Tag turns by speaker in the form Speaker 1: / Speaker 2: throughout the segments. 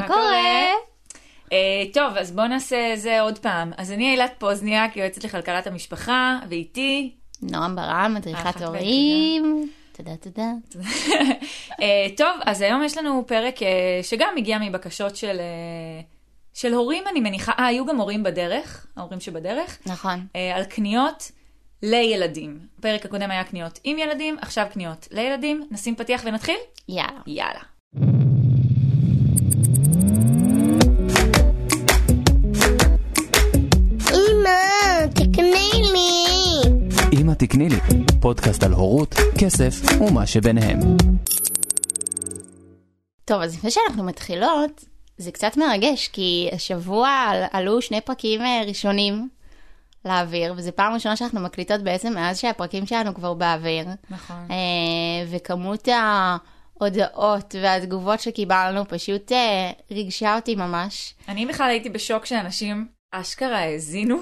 Speaker 1: מה קורה?
Speaker 2: אה, טוב, אז בואו נעשה זה עוד פעם. אז אני אילת פוזניאק, יועצת לכלכלת המשפחה, ואיתי...
Speaker 1: נועם ברם, מדריכת הורים. תודה, תודה.
Speaker 2: אה, טוב, אז היום יש לנו פרק אה, שגם הגיע מבקשות של, של הורים, אני מניחה. אה, היו גם הורים בדרך, ההורים שבדרך.
Speaker 1: נכון.
Speaker 2: אה, על קניות לילדים. הפרק הקודם היה קניות עם ילדים, עכשיו קניות לילדים. נשים פתיח ונתחיל?
Speaker 1: יאללה.
Speaker 2: יאללה.
Speaker 3: לי.
Speaker 4: אמא תקני לי, פודקאסט על הורות, כסף ומה שביניהם.
Speaker 1: טוב, אז לפני שאנחנו מתחילות, זה קצת מרגש, כי השבוע על- עלו שני פרקים אה, ראשונים לאוויר, וזו פעם ראשונה שאנחנו מקליטות בעצם מאז שהפרקים שלנו כבר באוויר.
Speaker 2: נכון.
Speaker 1: אה, וכמות ההודעות והתגובות שקיבלנו פשוט אה, ריגשה אותי ממש.
Speaker 2: אני בכלל הייתי בשוק שאנשים אשכרה האזינו.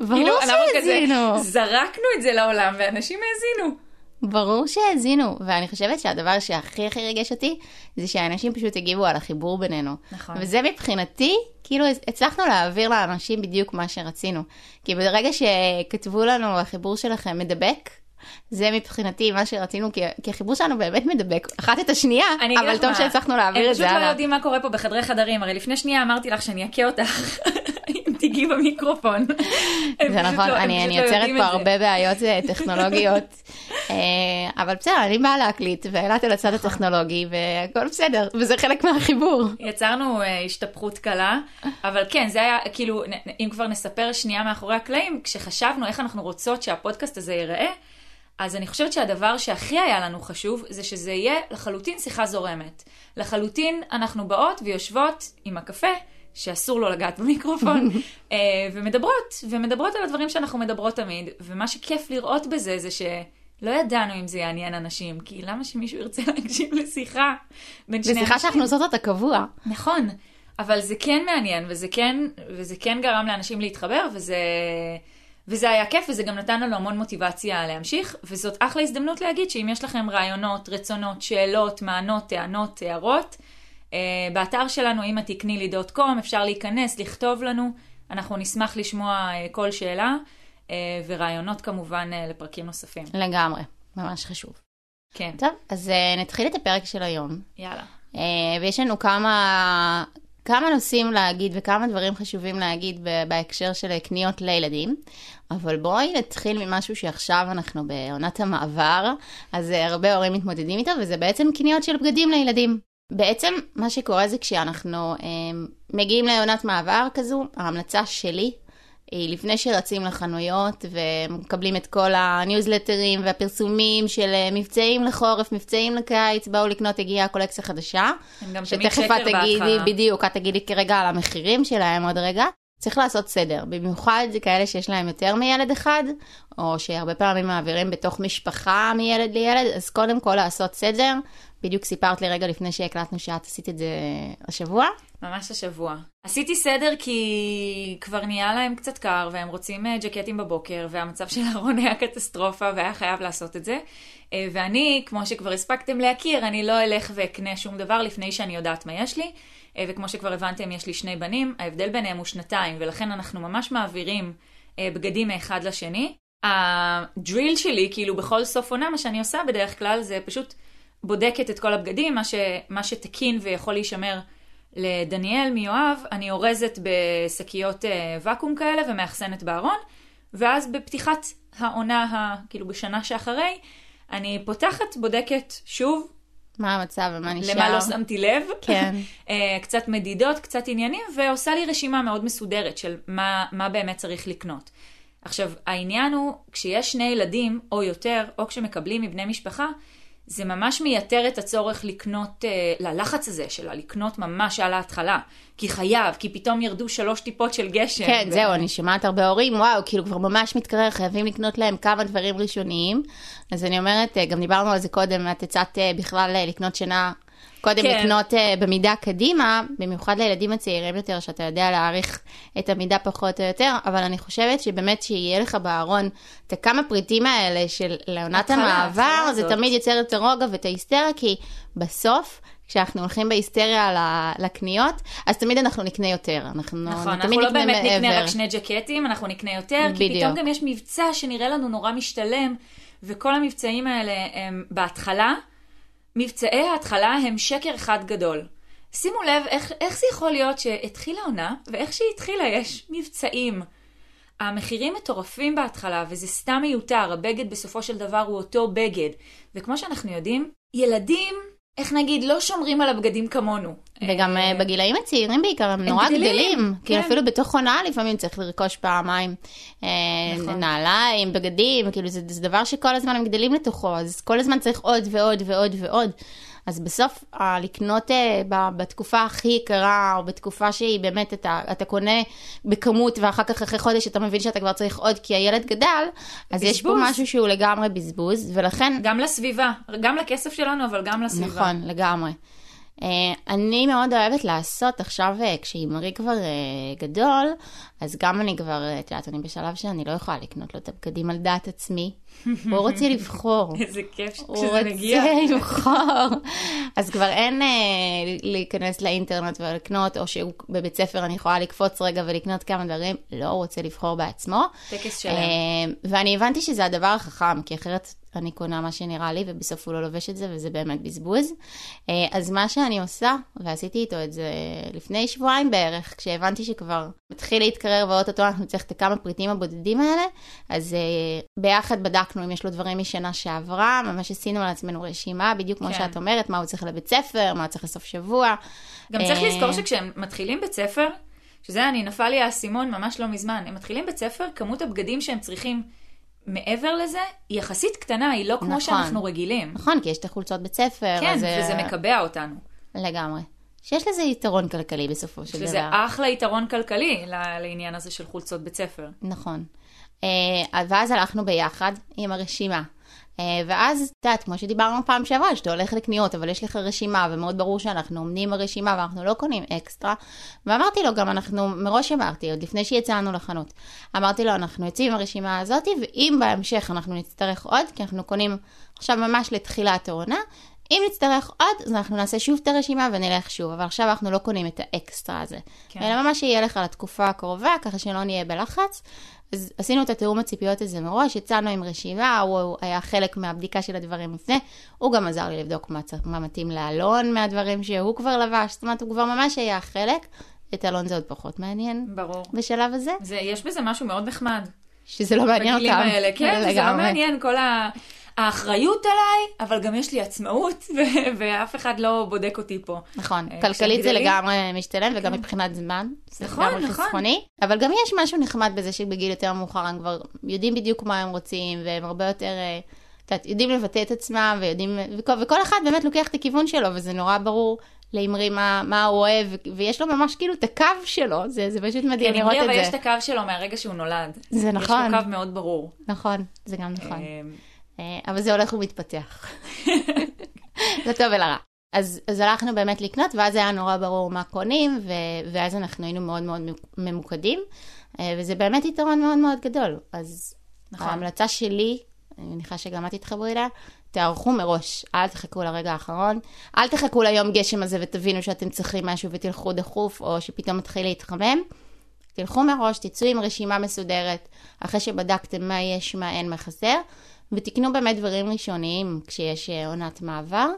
Speaker 1: ברור
Speaker 2: כאילו,
Speaker 1: שהאזינו.
Speaker 2: זרקנו את זה לעולם ואנשים האזינו.
Speaker 1: ברור שהאזינו, ואני חושבת שהדבר שהכי הכי ריגש אותי, זה שהאנשים פשוט הגיבו על החיבור בינינו.
Speaker 2: נכון.
Speaker 1: וזה מבחינתי, כאילו הצלחנו להעביר לאנשים בדיוק מה שרצינו. כי ברגע שכתבו לנו, החיבור שלכם מדבק, זה מבחינתי מה שרצינו, כי, כי החיבור שלנו באמת מדבק אחת את השנייה, אבל טוב שהצלחנו להעביר את זה
Speaker 2: הם פשוט לא
Speaker 1: הלאה.
Speaker 2: יודעים מה קורה פה בחדרי חדרים, הרי לפני שנייה אמרתי לך שאני אכה אותך תיגעי במיקרופון.
Speaker 1: זה נכון,
Speaker 2: לא-
Speaker 1: אני,
Speaker 2: לא
Speaker 1: יוצרת פה. הרבה בעיות אה, טכנולוגיות, אה, אבל בסדר, אני באה להקליט, ואילת על הצד. הטכנולוגי, והכל בסדר, וזה חלק מהחיבור.
Speaker 2: יצרנו אה, השתפכות קלה, אבל כן, זה היה, כאילו, אם כבר נספר שנייה מאחורי הקלעים, כשחשבנו איך אנחנו רוצות שהפודקאסט הזה ייראה, אז אני חושבת שהדבר שהכי היה לנו חשוב, זה שזה יהיה לחלוטין שיחה זורמת. לחלוטין אנחנו באות ויושבות עם הקפה, שאסור לו לגעת במיקרופון, אה, ומדברות, ומדברות על הדברים שאנחנו מדברות תמיד, ומה שכיף לראות בזה, זה שלא ידענו אם זה יעניין אנשים, כי למה שמישהו ירצה להקשיב לשיחה בין שני אנשים?
Speaker 1: שיחה שאנחנו עושות אותה קבוע.
Speaker 2: נכון, אבל זה כן מעניין, וזה כן, וזה כן גרם לאנשים להתחבר, וזה, וזה היה כיף, וזה גם נתן לנו המון מוטיבציה להמשיך, וזאת אחלה הזדמנות להגיד שאם יש לכם רעיונות, רצונות, שאלות, מענות, טענות, הערות, באתר שלנו, אמא תקני לי דוט קום, אפשר להיכנס, לכתוב לנו, אנחנו נשמח לשמוע אה, כל שאלה, אה, ורעיונות כמובן אה, לפרקים נוספים.
Speaker 1: לגמרי, ממש חשוב.
Speaker 2: כן,
Speaker 1: טוב, אז אה, נתחיל את הפרק של היום,
Speaker 2: יאללה.
Speaker 1: אה, ויש לנו כמה, כמה נושאים להגיד וכמה דברים חשובים להגיד בהקשר של קניות לילדים, אבל בואי נתחיל ממשהו שעכשיו אנחנו בעונת המעבר, אז אה, הרבה הורים מתמודדים איתו, וזה בעצם קניות של בגדים לילדים. בעצם מה שקורה זה כשאנחנו אה, מגיעים לעונת מעבר כזו, ההמלצה שלי היא לפני שרצים לחנויות ומקבלים את כל הניוזלטרים והפרסומים של אה, מבצעים לחורף, מבצעים לקיץ, באו לקנות, הגיעה הקולקציה חדשה.
Speaker 2: הם גם תמיד
Speaker 1: שתכף
Speaker 2: שקר
Speaker 1: את תגידי,
Speaker 2: בהתחלה.
Speaker 1: בדיוק, את תגידי כרגע על המחירים שלהם עוד רגע. צריך לעשות סדר, במיוחד כאלה שיש להם יותר מילד אחד, או שהרבה פעמים מעבירים בתוך משפחה מילד לילד, אז קודם כל לעשות סדר. בדיוק סיפרת לי רגע לפני שהקלטנו שאת עשית את זה השבוע.
Speaker 2: ממש השבוע. עשיתי סדר כי כבר נהיה להם קצת קר והם רוצים אה, ג'קטים בבוקר והמצב של הארון היה קטסטרופה והיה חייב לעשות את זה. אה, ואני, כמו שכבר הספקתם להכיר, אני לא אלך ואקנה שום דבר לפני שאני יודעת מה יש לי. אה, וכמו שכבר הבנתם, יש לי שני בנים, ההבדל ביניהם הוא שנתיים, ולכן אנחנו ממש מעבירים בגדים מאחד לשני. הדריל שלי, כאילו בכל סוף עונה, מה שאני עושה בדרך כלל זה פשוט בודקת את כל הבגדים, מה, ש, מה שתקין ויכול להישמר לדניאל מיואב, אני אורזת בשקיות אה, ואקום כאלה ומאחסנת בארון, ואז בפתיחת העונה, ה, כאילו בשנה שאחרי, אני פותחת, בודקת שוב,
Speaker 1: מה המצב ומה נשאר?
Speaker 2: למה לא שמתי לב,
Speaker 1: כן.
Speaker 2: אה, קצת מדידות, קצת עניינים, ועושה לי רשימה מאוד מסודרת של מה, מה באמת צריך לקנות. עכשיו, העניין הוא, כשיש שני ילדים או יותר, או כשמקבלים מבני משפחה, זה ממש מייתר את הצורך לקנות, אה, ללחץ הזה של לקנות ממש על ההתחלה. כי חייב, כי פתאום ירדו שלוש טיפות של גשם.
Speaker 1: כן,
Speaker 2: ו-
Speaker 1: זהו, אני שומעת הרבה הורים, וואו, כאילו כבר ממש מתקרר, חייבים לקנות להם כמה דברים ראשוניים. אז אני אומרת, אה, גם דיברנו על זה קודם, את הצעת אה, בכלל לקנות שינה, קודם
Speaker 2: כן.
Speaker 1: לקנות אה, במידה קדימה, במיוחד לילדים הצעירים יותר, שאתה יודע להעריך את המידה פחות או יותר, אבל אני חושבת שבאמת שיהיה לך בארון את הכמה פריטים האלה של לעונת המעבר, זה
Speaker 2: הזאת.
Speaker 1: תמיד יוצר את הרוגע ואת ההיסטריה, כי בסוף... כשאנחנו הולכים בהיסטריה לקניות, אז תמיד אנחנו נקנה יותר. אנחנו
Speaker 2: נכון, אנחנו לא
Speaker 1: נקנה
Speaker 2: באמת נקנה
Speaker 1: מעבר.
Speaker 2: רק שני ג'קטים, אנחנו נקנה יותר, כי
Speaker 1: בדיוק.
Speaker 2: פתאום גם יש מבצע שנראה לנו נורא משתלם, וכל המבצעים האלה הם בהתחלה, מבצעי ההתחלה הם שקר אחד גדול. שימו לב איך, איך זה יכול להיות שהתחילה עונה, ואיך שהיא התחילה יש מבצעים. המחירים מטורפים בהתחלה, וזה סתם מיותר, הבגד בסופו של דבר הוא אותו בגד. וכמו שאנחנו יודעים, ילדים, איך נגיד, לא שומרים על הבגדים כמונו.
Speaker 1: וגם
Speaker 2: אה,
Speaker 1: אה, בגילאים הצעירים בעיקר, הם נורא
Speaker 2: גדלים,
Speaker 1: גדלים. כאילו
Speaker 2: כן.
Speaker 1: אפילו בתוך עונה לפעמים צריך לרכוש פעמיים אה,
Speaker 2: נכון.
Speaker 1: נעליים, בגדים, כאילו זה, זה דבר שכל הזמן הם גדלים לתוכו, אז כל הזמן צריך עוד ועוד ועוד ועוד. אז בסוף, אה, לקנות אה, בתקופה הכי יקרה, או בתקופה שהיא באמת, אתה, אתה קונה בכמות, ואחר כך אחרי חודש אתה מבין שאתה כבר צריך עוד כי הילד גדל, אז יש פה
Speaker 2: בזבוז.
Speaker 1: משהו שהוא לגמרי בזבוז, ולכן
Speaker 2: גם לסביבה, גם לכסף שלנו, אבל גם לסביבה.
Speaker 1: נכון, לגמרי. Uh, אני מאוד אוהבת לעשות עכשיו, uh, כשאימרי כבר uh, גדול, אז גם אני כבר, את יודעת, אני בשלב שאני לא יכולה לקנות לו את הבגדים על דעת עצמי. הוא רוצה לבחור.
Speaker 2: איזה כיף
Speaker 1: הוא
Speaker 2: כשזה מגיע.
Speaker 1: רוצה לבחור. אז כבר אין להיכנס לאינטרנט ולקנות, או שהוא בבית ספר אני יכולה לקפוץ רגע ולקנות כמה דברים, לא הוא רוצה לבחור בעצמו.
Speaker 2: טקס שלם.
Speaker 1: אה, ואני הבנתי שזה הדבר החכם, כי אחרת אני קונה מה שנראה לי, ובסוף הוא לא לובש את זה, וזה באמת בזבוז. אה, אז מה שאני עושה, ועשיתי איתו את זה לפני שבועיים בערך, כשהבנתי שכבר מתחיל להתקרר ואו-טו-טו אנחנו צריך את הכמה פריטים הבודדים האלה, אז אה, ביחד בדקנו אם יש לו דברים משנה שעברה, ממש עשינו על עצמנו רשימה, בדיוק כמו
Speaker 2: כן.
Speaker 1: שאת אומרת, מה הוא צריך לבית ספר, מה הוא צריך לסוף שבוע.
Speaker 2: גם צריך
Speaker 1: אה,
Speaker 2: לזכור שכשהם מתחילים בית ספר, שזה אני, נפל לי האסימון ממש לא מזמן, הם מתחילים בית ספר, כמות הבגדים שהם צריכים מעבר לזה, היא יחסית קטנה, היא לא כמו
Speaker 1: נכון.
Speaker 2: שאנחנו רגילים.
Speaker 1: נכון, כי יש את החולצות בית ספר.
Speaker 2: כן,
Speaker 1: אז, אה,
Speaker 2: וזה מקבע אותנו.
Speaker 1: לגמרי. שיש לזה יתרון כלכלי בסופו של דבר.
Speaker 2: לזה אחלה יתרון כלכלי לעניין הזה של חולצות בית ספר.
Speaker 1: נכון. אה, ואז הלכנו ביחד עם הרשימה. אה, ואז, את יודעת, כמו שדיברנו פעם שעברה, שאתה הולך לקניות, אבל יש לך רשימה, ומאוד ברור שאנחנו עומדים ברשימה ואנחנו לא קונים אקסטרה. ואמרתי לו, גם אנחנו, מראש אמרתי, עוד לפני שיצאנו לחנות, אמרתי לו, אנחנו יוצאים עם הרשימה הזאת, ואם בהמשך אנחנו נצטרך עוד, כי אנחנו קונים עכשיו ממש לתחילת העונה, אם נצטרך עוד, אז אנחנו נעשה שוב את הרשימה ונלך שוב, אבל עכשיו אנחנו לא קונים את האקסטרה הזה.
Speaker 2: כן.
Speaker 1: כן. אלא ממש יהיה לך לתקופה הקרובה, ככה שלא נהיה בלחץ. אז עשינו את התיאום הציפיות הזה מראש, יצאנו עם רשימה, הוא היה חלק מהבדיקה של הדברים לפני, הוא גם עזר לי לבדוק מה, מה מתאים לאלון מהדברים שהוא כבר לבש, זאת אומרת, הוא כבר ממש היה חלק. את אלון זה עוד פחות מעניין
Speaker 2: ברור.
Speaker 1: בשלב הזה,
Speaker 2: זה, יש בזה משהו מאוד נחמד.
Speaker 1: שזה לא מעניין אותם.
Speaker 2: בגילים האלה, כן, זה לא. מעניין, כל ה... האחריות עליי, אבל גם יש לי עצמאות, ואף אחד לא בודק אותי פה.
Speaker 1: נכון,
Speaker 2: אה,
Speaker 1: כלכלית זה לגמרי משתלם, וגם מבחינת זמן. זה
Speaker 2: נכון,
Speaker 1: לגמרי
Speaker 2: נכון.
Speaker 1: חסכוני. אבל גם יש משהו נחמד בזה שבגיל יותר מאוחר הם כבר יודעים בדיוק מה הם רוצים, והם הרבה יותר, אה, את יודעת, יודעים לבטא את עצמם, ויודעים, וכל, וכל אחד באמת לוקח את הכיוון שלו, וזה נורא ברור לאמרי מה, מה הוא אוהב, ויש לו ממש כאילו את הקו שלו, זה, זה פשוט מדהים
Speaker 2: כן,
Speaker 1: לראות
Speaker 2: אמרי,
Speaker 1: את
Speaker 2: אבל
Speaker 1: זה.
Speaker 2: יש את הקו שלו מהרגע שהוא נולד.
Speaker 1: זה נכון.
Speaker 2: יש לו קו מאוד ברור.
Speaker 1: נכון, זה גם נכון.
Speaker 2: אה,
Speaker 1: אבל זה הולך ומתפתח. לטוב ולרע. אז, אז הלכנו באמת לקנות, ואז היה נורא ברור מה קונים, ו, ואז אנחנו היינו מאוד מאוד ממוקדים, אה, וזה באמת יתרון מאוד מאוד גדול. אז.
Speaker 2: נכון.
Speaker 1: ההמלצה שלי, אני מניחה שגם את תתחברי אליה, תערכו מראש, אל תחכו לרגע האחרון, אל תחכו ליום גשם הזה ותבינו שאתם צריכים משהו ותלכו דחוף, או שפתאום מתחיל להתחמם. תלכו מראש, תצאו עם רשימה מסודרת, אחרי שבדקתם מה יש, מה אין, מה חסר, ותקנו באמת דברים ראשוניים כשיש אה, עונת מעבר.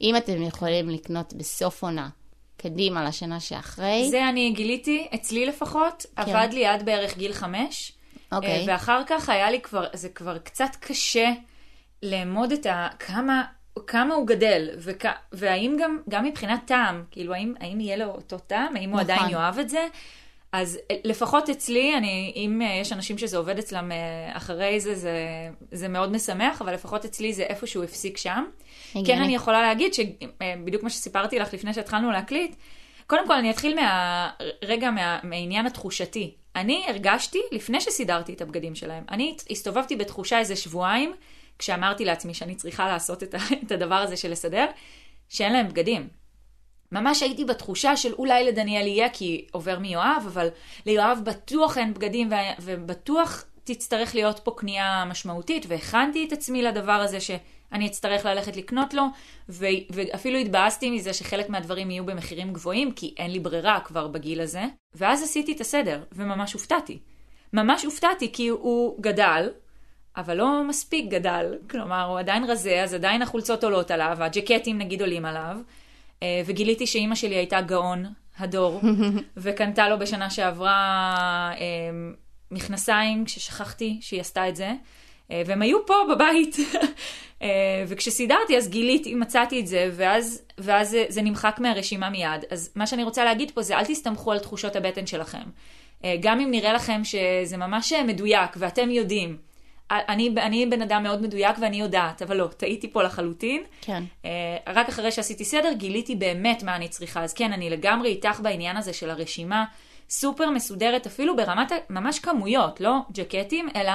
Speaker 1: אם אתם יכולים לקנות בסוף עונה, קדימה לשנה שאחרי.
Speaker 2: זה אני גיליתי, אצלי לפחות, עבד לי עד בערך גיל חמש.
Speaker 1: אוקיי.
Speaker 2: אה, ואחר כך היה לי כבר, זה כבר קצת קשה לאמוד את ה... כמה... כמה הוא גדל, וכ... והאם גם, גם מבחינת טעם, כאילו האם, האם יהיה לו אותו טעם, האם הוא
Speaker 1: נכון.
Speaker 2: עדיין יאהב את זה, אז אה, לפחות אצלי, אני, אם אה, יש אנשים שזה עובד אצלם אה, אחרי זה, זה, זה מאוד משמח, אבל לפחות אצלי זה איפשהו הפסיק שם.
Speaker 1: הגיוני.
Speaker 2: כן, אני יכולה להגיד שבדיוק מה שסיפרתי לך לפני שהתחלנו להקליט, קודם כל אני אתחיל מה, רגע מה, מהעניין התחושתי. אני הרגשתי, לפני שסידרתי את הבגדים שלהם, אני הסתובבתי בתחושה איזה שבועיים, כשאמרתי לעצמי שאני צריכה לעשות את, ה, את הדבר הזה של לסדר, שאין להם בגדים. ממש הייתי בתחושה של אולי לדניאל יהיה כי עובר מיואב, אבל ליואב בטוח אין בגדים ובטוח תצטרך להיות פה קנייה משמעותית, והכנתי את עצמי לדבר הזה אני אצטרך ללכת לקנות לו, ו- ואפילו התבאסתי מזה שחלק מהדברים יהיו במחירים גבוהים, כי אין לי ברירה כבר בגיל הזה. ואז עשיתי את הסדר, וממש הופתעתי. ממש הופתעתי, כי הוא גדל, אבל לא מספיק גדל. כלומר, הוא עדיין רזה, אז עדיין החולצות עולות עליו, הג'קטים נגיד עולים עליו. אה, וגיליתי שאימא שלי הייתה גאון הדור, וקנתה לו בשנה שעברה אה, מכנסיים, כששכחתי שהיא עשתה את זה. אה, והם היו פה בבית, אה, וכשסידרתי אז גיליתי, מצאתי את זה, ואז, ואז זה, זה נמחק מהרשימה מיד. אז מה שאני רוצה להגיד פה זה אל תסתמכו על תחושות הבטן שלכם. גם אם נראה לכם שזה ממש מדויק ואתם יודעים, אני, אני בן אדם מאוד מדויק ואני יודעת, אבל לא, טעיתי פה לחלוטין.
Speaker 1: כן.
Speaker 2: רק אחרי שעשיתי סדר גיליתי באמת מה אני צריכה. אז כן, אני לגמרי איתך בעניין הזה של הרשימה, סופר מסודרת, אפילו ברמת ממש כמויות, לא ג'קטים, אלא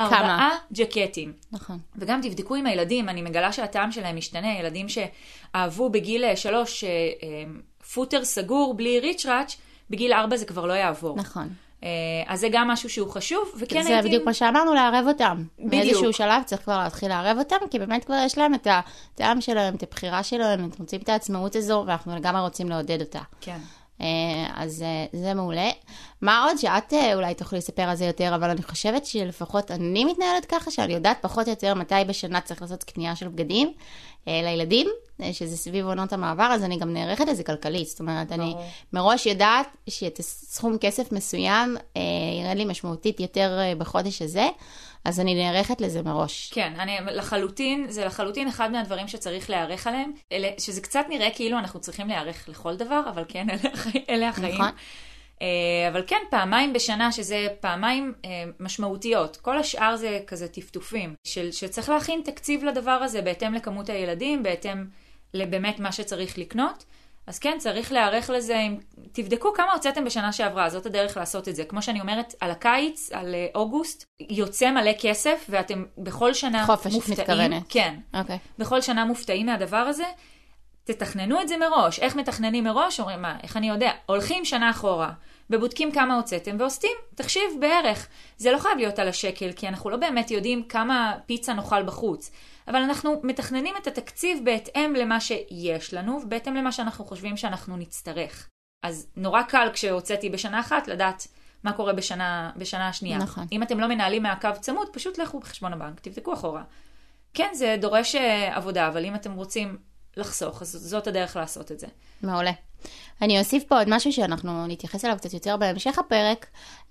Speaker 2: ארבעה ג'קטים.
Speaker 1: נכון.
Speaker 2: וגם תבדקו עם הילדים, אני מגלה שהטעם שלהם משתנה, ילדים שאהבו בגיל שלוש אה, אה, פוטר סגור בלי ריצ'ראץ', בגיל ארבע זה כבר לא יעבור.
Speaker 1: נכון.
Speaker 2: אה, אז זה גם משהו שהוא חשוב, וכן
Speaker 1: זה
Speaker 2: הייתי...
Speaker 1: בדיוק מה שאמרנו, לערב אותם.
Speaker 2: בדיוק.
Speaker 1: באיזשהו שלב צריך כבר להתחיל לערב אותם, כי באמת כבר יש להם את הטעם שלהם, את הבחירה שלהם, הם רוצים את העצמאות הזו, ואנחנו לגמרי רוצים לעודד אותה.
Speaker 2: כן.
Speaker 1: אז זה מעולה. מה עוד שאת אולי תוכלי לספר על זה יותר, אבל אני חושבת שלפחות אני מתנהלת ככה, שאני יודעת פחות או יותר מתי בשנה צריך לעשות קנייה של בגדים לילדים, שזה סביב עונות המעבר, אז אני גם נערכת לזה כלכלית. זאת אומרת, ברור. אני מראש יודעת שאת סכום כסף מסוים יראה לי משמעותית יותר בחודש הזה. אז אני נערכת לזה מראש.
Speaker 2: כן, אני לחלוטין, זה לחלוטין אחד מהדברים שצריך להיערך עליהם, אלה, שזה קצת נראה כאילו אנחנו צריכים להיערך לכל דבר, אבל כן, אלה, אלה החיים. נכון. אבל כן, פעמיים בשנה, שזה פעמיים משמעותיות. כל השאר זה כזה טפטופים, של, שצריך להכין תקציב לדבר הזה בהתאם לכמות הילדים, בהתאם לבאמת מה שצריך לקנות. אז כן, צריך להיערך לזה, אם... תבדקו כמה הוצאתם בשנה שעברה, זאת הדרך לעשות את זה. כמו שאני אומרת, על הקיץ, על אוגוסט, יוצא מלא כסף, ואתם בכל שנה
Speaker 1: חופש
Speaker 2: מופתעים.
Speaker 1: חופש מתכוונת.
Speaker 2: כן.
Speaker 1: אוקיי.
Speaker 2: בכל שנה מופתעים מהדבר הזה. תתכננו את זה מראש. איך מתכננים מראש? אומרים, מה, איך אני יודע? הולכים שנה אחורה, ובודקים כמה הוצאתם, ועושים תחשיב בערך. זה לא חייב להיות על השקל, כי אנחנו לא באמת יודעים כמה פיצה נאכל בחוץ. אבל אנחנו מתכננים את התקציב בהתאם למה שיש לנו, ובהתאם למה שאנחנו חושבים שאנחנו נצטרך. אז נורא קל כשהוצאתי בשנה אחת לדעת מה קורה בשנה, בשנה השנייה.
Speaker 1: נכון.
Speaker 2: אם אתם לא מנהלים מעקב צמוד, פשוט לכו בחשבון הבנק, תבדקו אחורה. כן, זה דורש uh, עבודה, אבל אם אתם רוצים לחסוך, אז זאת הדרך לעשות את זה.
Speaker 1: מעולה. אני אוסיף פה עוד משהו שאנחנו נתייחס אליו קצת יותר בהמשך הפרק,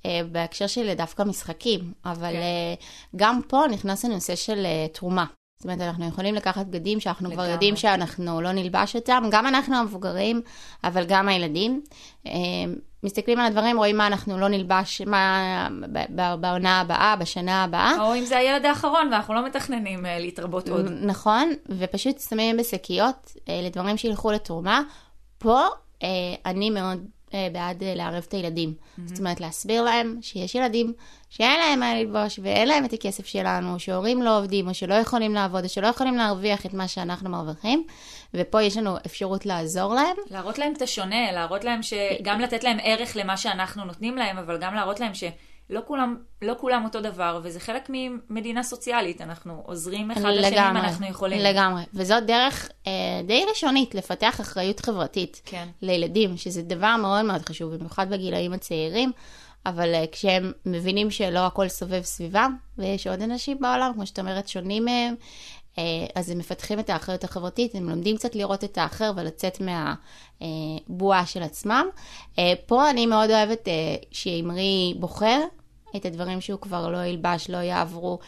Speaker 1: אה, בהקשר של דווקא משחקים, אבל כן. אה, גם פה נכנס הנושא של אה, תרומה. זאת אומרת, אנחנו יכולים לקחת בגדים שאנחנו לגמרי. כבר יודעים שאנחנו לא נלבש אותם, גם אנחנו המבוגרים, אבל גם הילדים. מסתכלים על הדברים, רואים מה אנחנו לא נלבש, מה בעונה הבאה, בשנה הבאה.
Speaker 2: או אם זה הילד האחרון ואנחנו לא מתכננים להתרבות עוד.
Speaker 1: נכון, ופשוט שמים בשקיות לדברים שילכו לתרומה. פה אני מאוד בעד לערב את הילדים. Mm-hmm. זאת אומרת, להסביר להם שיש ילדים שאין להם מה ללבוש ואין להם את הכסף שלנו, שהורים לא עובדים או שלא יכולים לעבוד או שלא יכולים להרוויח את מה שאנחנו מרוויחים, ופה יש לנו אפשרות לעזור להם.
Speaker 2: להראות להם את השונה, להראות להם שגם לתת להם ערך למה שאנחנו נותנים להם, אבל גם להראות להם שלא כולם, לא כולם אותו דבר, וזה חלק ממדינה סוציאלית, אנחנו עוזרים אחד לשני אם אנחנו יכולים.
Speaker 1: לגמרי, וזאת דרך אה, די ראשונית לפתח אחריות חברתית
Speaker 2: כן.
Speaker 1: לילדים, שזה דבר מאוד מאוד חשוב, במיוחד בגילאים הצעירים. אבל uh, כשהם מבינים שלא הכל סובב סביבם, ויש עוד אנשים בעולם, כמו שאת אומרת, שונים מהם, אז הם מפתחים את האחריות החברתית, הם לומדים קצת לראות את האחר ולצאת מהבועה uh, של עצמם. Uh, פה אני מאוד אוהבת שאמרי בוחר את הדברים שהוא כבר לא ילבש, לא יעברו,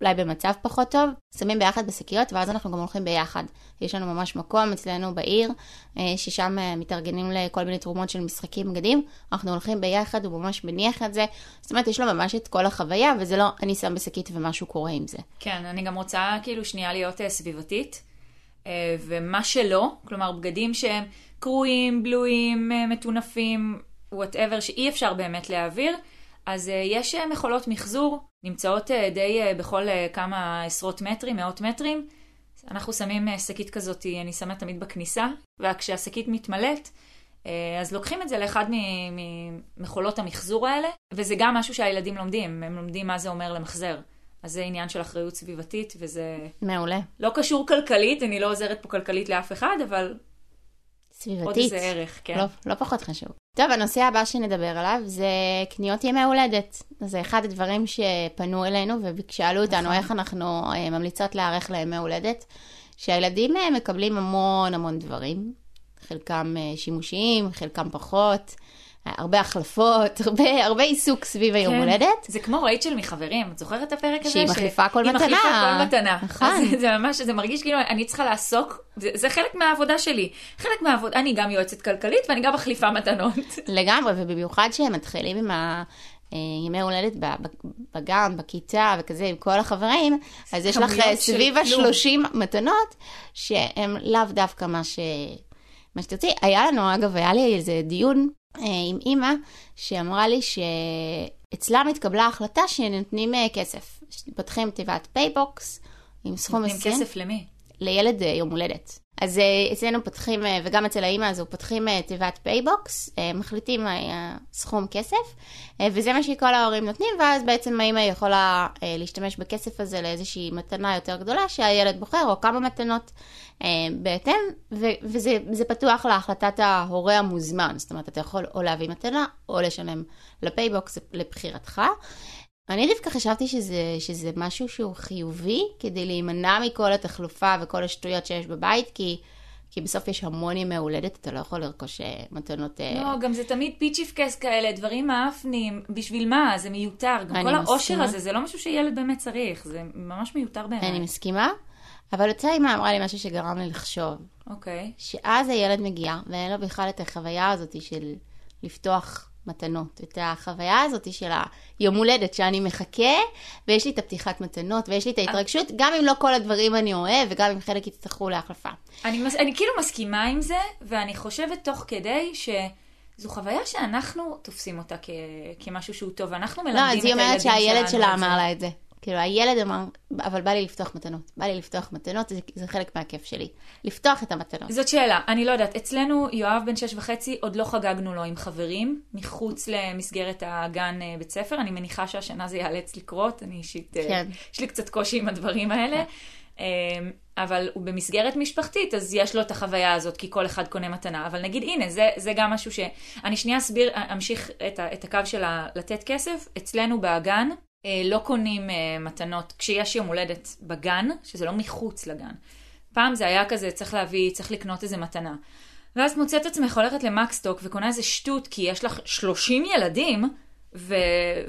Speaker 1: אולי במצב פחות טוב, שמים ביחד בשקיות, ואז אנחנו גם הולכים ביחד. יש לנו ממש מקום אצלנו בעיר, ששם מתארגנים לכל מיני תרומות של משחקים בגדים, אנחנו הולכים ביחד, הוא ממש מניח את זה. זאת אומרת, יש לו ממש את כל החוויה, וזה לא אני שם בשקית ומשהו קורה עם זה.
Speaker 2: כן, אני גם רוצה כאילו שנייה להיות סביבתית, ומה שלא, כלומר בגדים שהם קרועים, בלויים, מטונפים, וואטאבר, שאי אפשר באמת להעביר, אז יש מכולות מחזור, נמצאות די בכל כמה עשרות מטרים, מאות מטרים. אנחנו שמים שקית כזאת, אני שמה תמיד בכניסה, וכשהשקית מתמלאת, אז לוקחים את זה לאחד ממכולות המחזור האלה, וזה גם משהו שהילדים לומדים, הם לומדים מה זה אומר למחזר. אז זה עניין של אחריות סביבתית, וזה
Speaker 1: מעולה.
Speaker 2: לא קשור כלכלית, אני לא עוזרת פה כלכלית לאף אחד, אבל
Speaker 1: סביבתית.
Speaker 2: עוד איזה ערך, כן.
Speaker 1: לא, לא פחות חשוב. טוב, הנושא הבא שנדבר עליו זה קניות ימי הולדת. זה אחד הדברים שפנו אלינו ושאלו אותנו
Speaker 2: נכון.
Speaker 1: איך אנחנו אה, ממליצות להיערך לימי הולדת, שהילדים אה, מקבלים המון המון דברים, חלקם אה, שימושיים, חלקם פחות, הרבה החלפות, הרבה, הרבה עיסוק סביב היום
Speaker 2: כן.
Speaker 1: הולדת.
Speaker 2: זה כמו רייצ'ל מחברים, את זוכרת את הפרק הזה?
Speaker 1: שהיא
Speaker 2: ש-
Speaker 1: מחליפה כל
Speaker 2: היא
Speaker 1: מתנה.
Speaker 2: מחליפה כל מתנה.
Speaker 1: נכון.
Speaker 2: אז זה ממש, זה מרגיש כאילו אני צריכה לעסוק, זה, זה חלק מהעבודה שלי. חלק מהעבודה, אני גם יועצת כלכלית ואני גם מחליפה מתנות.
Speaker 1: לגמרי, ובמיוחד שהם מתחילים עם ה... אה, ימי הולדת בגן, בכיתה וכזה, עם כל החברים, אז יש לך אה, סביב
Speaker 2: כלום.
Speaker 1: ה-30 מתנות, שהן לאו דווקא מה, ש... מה שתרצי. היה לנו, אגב, היה לי איזה דיון עם אימא, שאמרה לי שאצלם התקבלה החלטה שנותנים אה, כסף. פותחים תיבת פייבוקס עם סכום
Speaker 2: נותנים
Speaker 1: מסוים.
Speaker 2: כסף למי?
Speaker 1: לילד אה, יום הולדת. אז אה, אצלנו פותחים, אה, וגם אצל האימא הזו, פותחים אה, תיבת פייבוקס, מחליטים אה, סכום כסף, וזה מה שכל ההורים נותנים, ואז בעצם האימא יכולה להשתמש בכסף הזה לאיזושהי מתנה יותר גדולה, שהילד בוחר, או כמה מתנות בהתאם, ו- וזה זה פתוח להחלטת ההורה המוזמן, זאת אומרת, אתה יכול או להביא מתנה, או לשלם לפייבוקס, לבחירתך. אני דווקא חשבתי שזה, שזה משהו שהוא חיובי, כדי להימנע מכל התחלופה וכל השטויות שיש בבית, כי, כי בסוף יש המון ימי הולדת, אתה לא יכול לרכוש אה, מתנות... אה,
Speaker 2: לא, גם זה תמיד פיצ'יפקס כאלה, דברים מאפנים, בשביל מה? זה מיותר. גם כל העושר. הזה, זה לא משהו שילד באמת צריך, זה ממש מיותר בעיניי.
Speaker 1: אני מסכימה, אבל אותה אימא אמרה לי משהו שגרם לי לחשוב,
Speaker 2: אוקיי.
Speaker 1: שאז הילד מגיע, ואין לו בכלל את החוויה הזאת של לפתוח מתנות, את החוויה הזאת של היום הולדת, שאני מחכה, ויש לי את הפתיחת מתנות, ויש לי את ההתרגשות, גם אם לא כל הדברים אני אוהב, וגם אם חלק יצטרכו להחלפה.
Speaker 2: אני, מס... אני כאילו מסכימה עם זה, ואני חושבת תוך כדי שזו חוויה שאנחנו תופסים אותה כ... כמשהו שהוא טוב, ואנחנו מלמדים
Speaker 1: לא,
Speaker 2: את
Speaker 1: אז היא
Speaker 2: הילדים
Speaker 1: אומרת שהילד
Speaker 2: שלנו
Speaker 1: שלה. אמר לה את זה. כאילו, הילד אמר, אבל בא לי לפתוח מתנות. בא לי לפתוח מתנות, זה, זה חלק מהכיף שלי. לפתוח את המתנות.
Speaker 2: זאת שאלה, אני לא יודעת. אצלנו, יואב בן שש וחצי, עוד לא חגגנו לו עם חברים, מחוץ למסגרת הגן אה, בית ספר. אני מניחה שהשנה זה ייאלץ לקרות, אני אישית, אה,
Speaker 1: כן.
Speaker 2: יש לי קצת קושי עם הדברים האלה. אה, אבל הוא במסגרת משפחתית, אז יש לו את החוויה הזאת, כי כל אחד קונה מתנה. אבל נגיד, הנה, זה, זה גם משהו ש... אני שנייה אסביר, אמשיך את, ה, את הקו של לתת כסף. אצלנו אה, לא קונים אה, מתנות כשיש יום הולדת בגן, שזה לא מחוץ לגן. פעם זה היה כזה, צריך להביא, צריך לקנות איזה מתנה. ואז את מוצאת עצמך הולכת למקס סטוק וקונה איזה שטות, כי יש לך 30 ילדים, ו...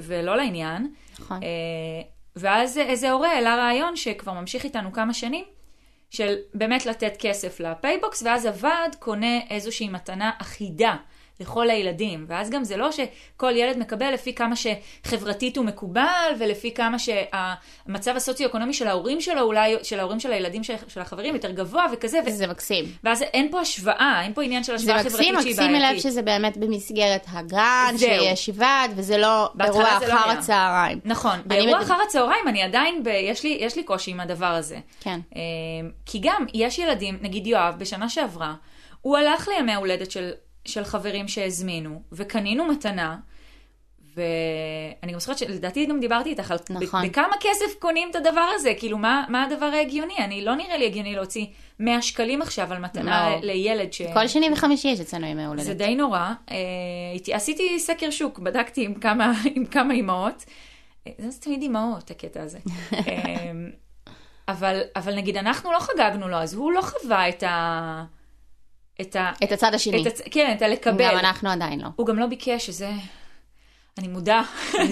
Speaker 2: ולא לעניין.
Speaker 1: נכון.
Speaker 2: אה, ואז איזה הורה העלה רעיון שכבר ממשיך איתנו כמה שנים, של באמת לתת כסף לפייבוקס, ואז הוועד קונה איזושהי מתנה אחידה לכל הילדים. ואז גם זה לא שכל ילד מקבל לפי כמה שחברתית הוא מקובל, ולפי כמה שהמצב הסוציו-אקונומי של ההורים שלו, אולי של ההורים של הילדים של, של החברים יותר גבוה וכזה. ו...
Speaker 1: זה מקסים.
Speaker 2: ואז אין פה השוואה, אין פה עניין של
Speaker 1: זה
Speaker 2: השוואה
Speaker 1: מקסים,
Speaker 2: חברתית שהיא
Speaker 1: מקסים מלב
Speaker 2: בעייתית.
Speaker 1: שזה באמת במסגרת הגן. שיש ועד, וזה לא אירוע
Speaker 2: זה לא
Speaker 1: אחר
Speaker 2: היה.
Speaker 1: הצהריים.
Speaker 2: נכון, באירוע
Speaker 1: מד-
Speaker 2: אחר הצהריים אני עדיין, ב... יש, לי, יש לי קושי עם הדבר הזה.
Speaker 1: כן.
Speaker 2: אה, כי גם יש ילדים, נגיד יואב, בשנה שעברה, הוא הלך לימי ההולדת של, של חברים שהזמינו, וקנינו מתנה, ואני גם זוכרת שלדעתי גם דיברתי איתך על
Speaker 1: נכון.
Speaker 2: בכמה כסף קונים את הדבר הזה, כאילו מה, מה הדבר ההגיוני? אני לא נראה לי הגיוני להוציא 100 שקלים עכשיו על מתנה
Speaker 1: לא.
Speaker 2: לילד ש...
Speaker 1: כל שני וחמישי יש אצלנו ימי הולדת.
Speaker 2: זה די נורא. אה, עשיתי סקר שוק, בדקתי עם כמה, עם כמה אימהות. אה, זה תמיד אימהות, הקטע הזה. אה, אבל, אבל נגיד, אנחנו לא חגגנו לו, אז הוא לא חווה את ה... את ה...
Speaker 1: את הצד השני.
Speaker 2: את הצ... כן, את הלקבל.
Speaker 1: גם אנחנו עדיין לא.
Speaker 2: הוא גם לא ביקש, שזה... אני מודה.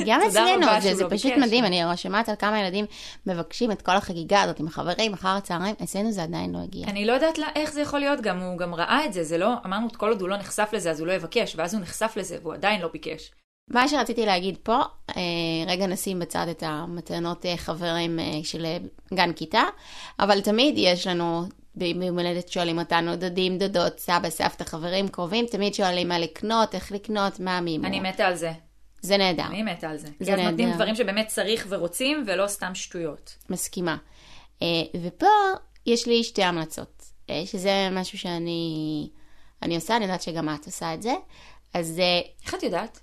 Speaker 1: גם אצלנו, זה, זה
Speaker 2: לא
Speaker 1: פשוט
Speaker 2: ביקש.
Speaker 1: מדהים, אני שומעת על כמה ילדים מבקשים את כל החגיגה הזאת עם החברים אחר הצהריים, אצלנו זה עדיין לא הגיע.
Speaker 2: אני לא יודעת לה, איך זה יכול להיות, גם הוא גם ראה את זה, זה לא, אמרנו, כל עוד הוא לא נחשף לזה, אז הוא לא יבקש, ואז הוא נחשף לזה, והוא עדיין לא ביקש.
Speaker 1: מה שרציתי להגיד פה, אה, רגע נשים בצד את המתנות אה, חברים אה, של גן כיתה, אבל תמיד יש לנו, ביום הולדת שואלים אותנו דודים, דודות, סבא, סבתא, חברים קרובים, תמיד שואלים מה לקנות, איך לקנות, מה המימו.
Speaker 2: אני מתה על זה.
Speaker 1: זה נהדר,
Speaker 2: אני מתה על זה.
Speaker 1: זה
Speaker 2: כי אז נותנים
Speaker 1: נהדר.
Speaker 2: דברים שבאמת צריך ורוצים, ולא סתם שטויות.
Speaker 1: מסכימה. אה, ופה יש לי שתי המלצות, אה, שזה משהו שאני אני עושה, אני יודעת שגם את עושה את זה, אז אה,
Speaker 2: איך את יודעת?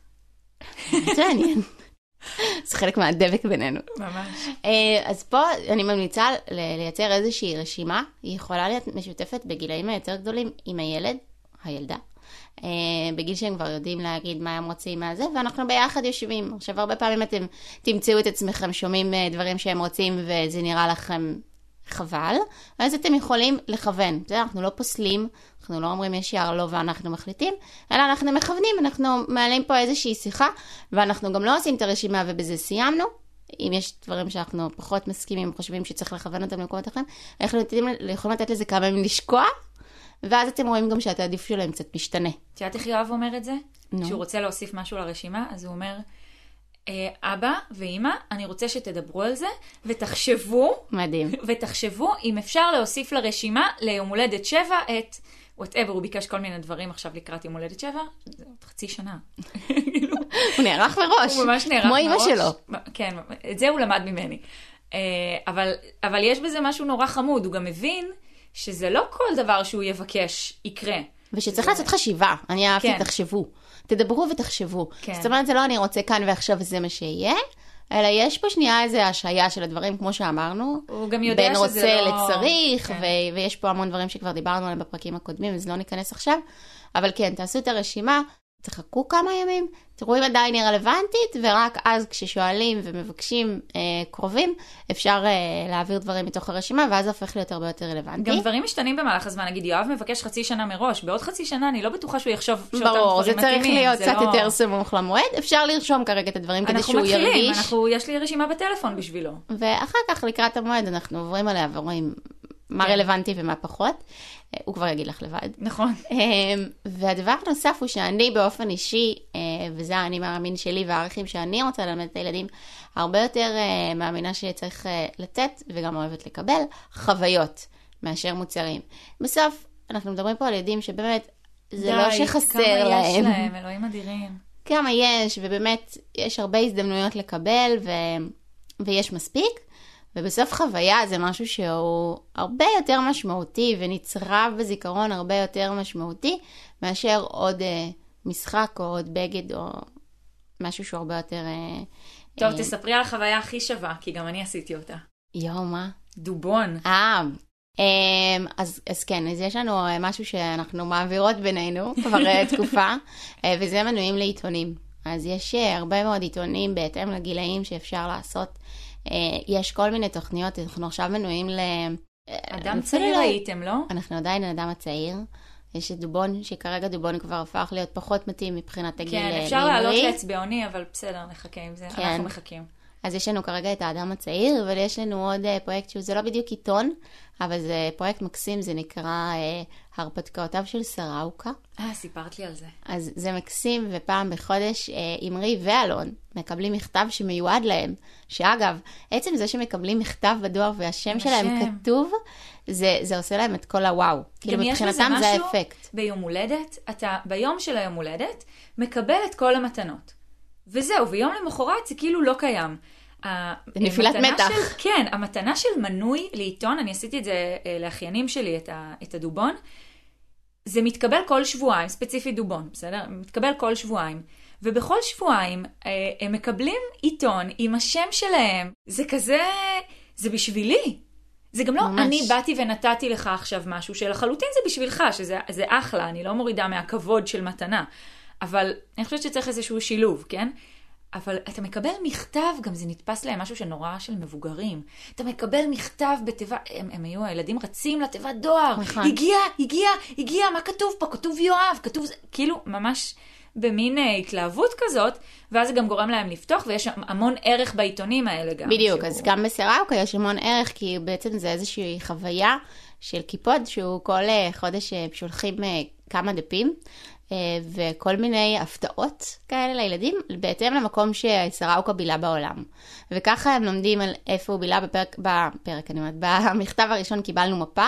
Speaker 1: זה מעניין. זה חלק מהדבק בינינו.
Speaker 2: ממש.
Speaker 1: אה, אז פה אני ממליצה לייצר איזושהי רשימה, היא יכולה להיות משותפת בגילאים היותר גדולים עם הילד, הילדה, אה, בגיל שהם כבר יודעים להגיד מה הם רוצים, מה זה, ואנחנו ביחד יושבים. עכשיו, הרבה פעמים אתם תמצאו את עצמכם שומעים אה, דברים שהם רוצים וזה נראה לכם חבל, ואז אתם יכולים לכוון. בסדר? אנחנו לא פוסלים, אנחנו לא אומרים ישר לא ואנחנו מחליטים, אלא אנחנו מכוונים, אנחנו מעלים פה איזושהי שיחה, ואנחנו גם לא עושים את הרשימה ובזה סיימנו. אם יש דברים שאנחנו פחות מסכימים, חושבים שצריך לכוון אותם למקומות אחרים, אנחנו יכולים לתת לזה כמה ימים לשקוע, ואז אתם רואים גם שהתעדיף שלהם קצת משתנה.
Speaker 2: את יודעת איך יואב אומר את זה?
Speaker 1: נו.
Speaker 2: כשהוא רוצה להוסיף משהו לרשימה, אז הוא אומר, "אה, אבא ואימא, אני רוצה שתדברו על זה, ותחשבו,
Speaker 1: מדהים.
Speaker 2: ותחשבו אם אפשר להוסיף לרשימה ליום הולדת שבע את... whatever, הוא ביקש כל מיני דברים עכשיו לקראת יום הולדת שבע, זה עוד חצי שנה.
Speaker 1: הוא נערך מראש.
Speaker 2: הוא ממש נערך
Speaker 1: כמו אימא
Speaker 2: מראש.
Speaker 1: שלו.
Speaker 2: כן, את זה הוא למד ממני. אה, אבל, אבל יש בזה משהו נורא חמוד, הוא גם מבין שזה לא כל דבר שהוא יבקש יקרה.
Speaker 1: ושצריך לעשות חשיבה, אני אהבתי,
Speaker 2: כן.
Speaker 1: תחשבו. תדברו ותחשבו.
Speaker 2: כן.
Speaker 1: זאת אומרת, זה לא אני רוצה כאן ועכשיו וזה מה שיהיה, אלא יש פה שנייה איזה השעיה של הדברים, כמו שאמרנו.
Speaker 2: הוא גם יודע
Speaker 1: בין
Speaker 2: שזה
Speaker 1: רוצה
Speaker 2: לא-
Speaker 1: לצריך,
Speaker 2: כן.
Speaker 1: ו- ויש פה המון דברים שכבר דיברנו עליהם בפרקים הקודמים, אז לא ניכנס עכשיו. אבל כן, תעשו את הרשימה, תחכו כמה ימים, תראו אם עדיין היא רלוונטית, ורק אז כששואלים ומבקשים אה, קרובים, אפשר אה, להעביר דברים מתוך הרשימה, ואז זה הופך להיות הרבה יותר רלוונטי.
Speaker 2: גם דברים משתנים במהלך הזמן, נגיד יואב מבקש חצי שנה מראש, בעוד חצי שנה אני לא בטוחה שהוא יחשוב שאותם דברים
Speaker 1: ברור, זה
Speaker 2: מתאימים.
Speaker 1: צריך להיות
Speaker 2: זה
Speaker 1: קצת
Speaker 2: לא-
Speaker 1: יותר סמוך למועד. אפשר לרשום כרגע את הדברים כדי שהוא
Speaker 2: מתחילים,
Speaker 1: ירגיש.
Speaker 2: אנחנו, יש לי רשימה בטלפון בשבילו.
Speaker 1: ואחר כך, לקראת המועד, אנחנו עוברים עליה ורואים מה. רלוונטי ומה פחות. אה, הוא כבר יגיד לך לבד.
Speaker 2: נכון.
Speaker 1: אמ, והדבר הנוסף הוא שאני באופן אישי, אה, וזה האני מאמין שלי והערכים שאני רוצה ללמד את הילדים, הרבה יותר אה, מאמינה שצריך אה, לתת וגם אוהבת לקבל חוויות מאשר מוצרים. בסוף, אנחנו מדברים פה על ילדים שבאמת, זה לא
Speaker 2: די,
Speaker 1: שחסר
Speaker 2: כמה יש
Speaker 1: להם.
Speaker 2: להם, אלוהים אדירים.
Speaker 1: כמה יש, ובאמת יש הרבה הזדמנויות לקבל, ו... ויש מספיק. ובסוף חוויה זה משהו שהוא הרבה יותר משמעותי ונצרב בזיכרון הרבה יותר משמעותי מאשר עוד אה, משחק או עוד בגד או משהו שהוא הרבה יותר... אה,
Speaker 2: טוב,
Speaker 1: אה,
Speaker 2: תספרי על החוויה הכי שווה, כי גם אני עשיתי אותה.
Speaker 1: יואו, מה?
Speaker 2: דובון.
Speaker 1: אה, אמ, אז, אז כן, אז יש לנו אה, משהו שאנחנו מעבירות בינינו כבר אה, תקופה, אה, וזה מנויים לעיתונים. אז יש הרבה מאוד עיתונים בהתאם לגילאים שאפשר לעשות. אה, יש כל מיני תוכניות, אנחנו עכשיו מנויים ל...
Speaker 2: אדם צעיר
Speaker 1: לא-
Speaker 2: הייתם, לא?
Speaker 1: אנחנו עדיין האדם הצעיר. יש את דובון, שכרגע דובון כבר הפך להיות פחות מתאים מבחינת הגיל
Speaker 2: כן,
Speaker 1: אה,
Speaker 2: אפשר לעלות. לאצבעוני, אבל בסדר, נחכה עם זה.
Speaker 1: כן.
Speaker 2: אנחנו מחכים.
Speaker 1: אז יש לנו כרגע את האדם הצעיר, אבל יש לנו עוד אה, פרויקט שהוא, זה לא בדיוק עיתון, אבל זה פרויקט מקסים, זה נקרא אה, הרפתקאותיו של סראוקה.
Speaker 2: אה, סיפרת לי על זה.
Speaker 1: אז זה מקסים, ופעם בחודש אה, אמרי ואלון מקבלים מכתב שמיועד להם, שאגב, עצם זה שמקבלים מכתב בדואר והשם שלהם
Speaker 2: השם.
Speaker 1: כתוב, זה, זה עושה להם את כל הוואו. כאילו מבחינתם זה האפקט.
Speaker 2: ביום הולדת, אתה ביום של היום הולדת מקבל את כל המתנות. וזהו, ויום למחרת זה כאילו לא קיים.
Speaker 1: נפילת מתח.
Speaker 2: של, כן, המתנה של מנוי לעיתון, אני עשיתי את זה אה, לאחיינים שלי, את, ה, את הדובון, זה מתקבל כל שבועיים, ספציפית דובון, בסדר? מתקבל כל שבועיים. ובכל שבועיים אה, הם מקבלים עיתון עם השם שלהם. זה כזה, זה בשבילי. זה גם לא
Speaker 1: ממש.
Speaker 2: אני באתי ונתתי לך עכשיו משהו, שלחלוטין זה בשבילך, שזה זה אחלה, אני לא מורידה מהכבוד של מתנה. אבל אני חושבת שצריך איזשהו שילוב, כן? אבל אתה מקבל מכתב, גם זה נתפס להם משהו שנורא של מבוגרים. אתה מקבל מכתב בתיבה, הם, הם היו, הילדים רצים לתיבת דואר.
Speaker 1: נכון.
Speaker 2: הגיע, הגיע, הגיע, מה כתוב פה? כתוב יואב, כתוב זה, כאילו, ממש במין אה, התלהבות כזאת, ואז זה גם גורם להם לפתוח, ויש המון ערך בעיתונים האלה גם.
Speaker 1: בדיוק,
Speaker 2: שהוא-
Speaker 1: אז גם בסראוקה יש המון ערך, כי בעצם זה איזושהי חוויה של קיפוד, שהוא כל אה, חודש אה, שולחים אה, כמה דפים, אה, וכל מיני הפתעות כאלה לילדים, בהתאם למקום שסראוקה בילה בעולם. וככה הם לומדים על איפה הוא בילה בפרק, בפרק, אני אומרת, במכתב הראשון קיבלנו מפה.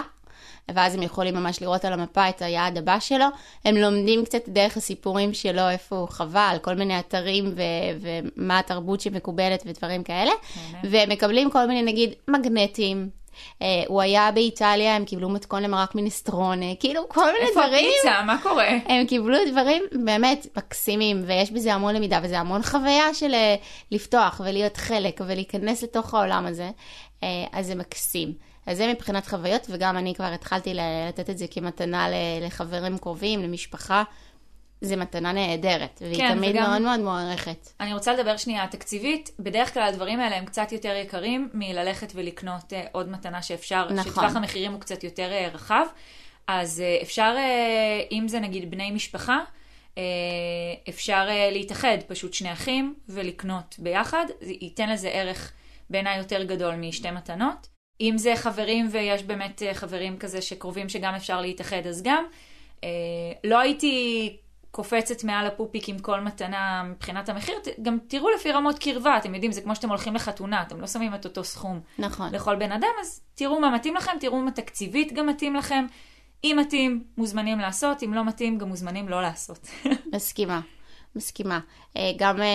Speaker 1: ואז הם יכולים ממש לראות על המפה את היעד הבא שלו. הם לומדים קצת דרך הסיפורים שלו, איפה הוא חווה, על כל מיני אתרים ו- ומה התרבות שמקובלת ודברים כאלה. והם מקבלים כל מיני, נגיד, מגנטים, אה, הוא היה באיטליה, הם קיבלו מתכון למרק מינסטרונה, כאילו כל מיני
Speaker 2: איפה
Speaker 1: דברים.
Speaker 2: הפיצה? מה קורה?
Speaker 1: הם קיבלו דברים באמת מקסימים, ויש בזה המון למידה, וזה המון חוויה של אה, לפתוח ולהיות חלק ולהיכנס לתוך העולם הזה, אה, אז זה מקסים. אז זה מבחינת חוויות, וגם אני כבר התחלתי לתת את זה כמתנה לחברים קרובים, למשפחה. זה מתנה נהדרת, והיא
Speaker 2: כן,
Speaker 1: תמיד
Speaker 2: וגם-
Speaker 1: מאוד מאוד מוערכת.
Speaker 2: אני רוצה לדבר שנייה תקציבית. בדרך כלל הדברים האלה הם קצת יותר יקרים מללכת ולקנות אה, עוד מתנה שאפשר,
Speaker 1: נכון.
Speaker 2: שטווח המחירים הוא קצת יותר אה, רחב. אז אה, אפשר, אה, אם זה נגיד בני משפחה, אה, אפשר אה, להתאחד, פשוט שני אחים, ולקנות ביחד. זה ייתן לזה ערך בעיניי יותר גדול משתי מתנות. אם זה חברים ויש באמת אה, חברים כזה שקרובים שגם אפשר להתאחד, אז גם. אה, לא הייתי קופצת מעל הפופיק עם כל מתנה מבחינת המחיר, גם תראו לפי רמות קרבה, אתם יודעים, זה כמו שאתם הולכים לחתונה, אתם לא שמים את אותו סכום
Speaker 1: נכון.
Speaker 2: לכל בן אדם, אז תראו מה מתאים לכם, תראו מה תקציבית גם מתאים לכם. אם מתאים, מוזמנים לעשות, אם לא מתאים, גם מוזמנים לא לעשות.
Speaker 1: מסכימה, מסכימה. אה, גם אה,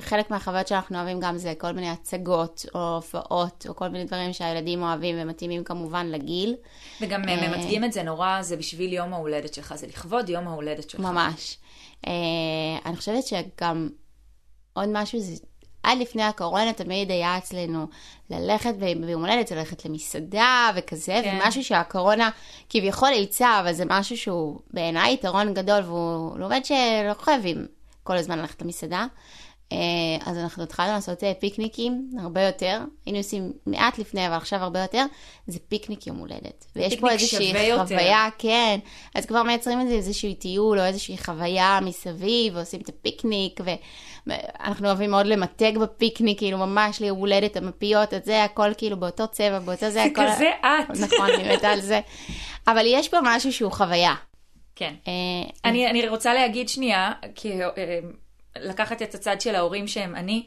Speaker 1: חלק מהחוויות שאנחנו אוהבים גם זה כל מיני הצגות או הופעות או כל מיני דברים שהילדים אוהבים ומתאימים כמובן לגיל.
Speaker 2: וגם
Speaker 1: אה.
Speaker 2: ממתגים את זה נורא, זה בשביל יום ההולדת שלך, זה לכבוד יום ההולדת שלך.
Speaker 1: ממש. אה, אני חושבת שגם עוד משהו זה... עד לפני הקורונה תמיד היה אצלנו ללכת ביום הולדת, ללכת למסעדה וכזה,
Speaker 2: כן.
Speaker 1: ומשהו שהקורונה כביכול אילצה, אבל זה משהו שהוא בעיניי יתרון גדול, והוא לומד שלא חייבים כל הזמן ללכת למסעדה. אה, אז אנחנו התחלנו לעשות אה, פיקניקים הרבה יותר, היינו עושים מעט לפני, אבל עכשיו הרבה יותר, זה פיקניק יום הולדת. ויש פה איזושהי
Speaker 2: שווה יותר.
Speaker 1: חוויה, כן, אז כבר מייצרים את זה איזשהו טיול או איזושהי חוויה מסביב, ועושים את הפיקניק, ואנחנו אוהבים מאוד למתג בפיקניק, כאילו ממש ליום הולדת, המפיות, את זה, הכל כאילו באותו צבע, באותו זה,
Speaker 2: זה
Speaker 1: הכל...
Speaker 2: כזה את.
Speaker 1: נכון, אני מתה על זה. אבל יש פה משהו שהוא חוויה.
Speaker 2: כן.
Speaker 1: אה,
Speaker 2: אני, אני רוצה להגיד שנייה, כי לקחת את הצד של ההורים שהם אני.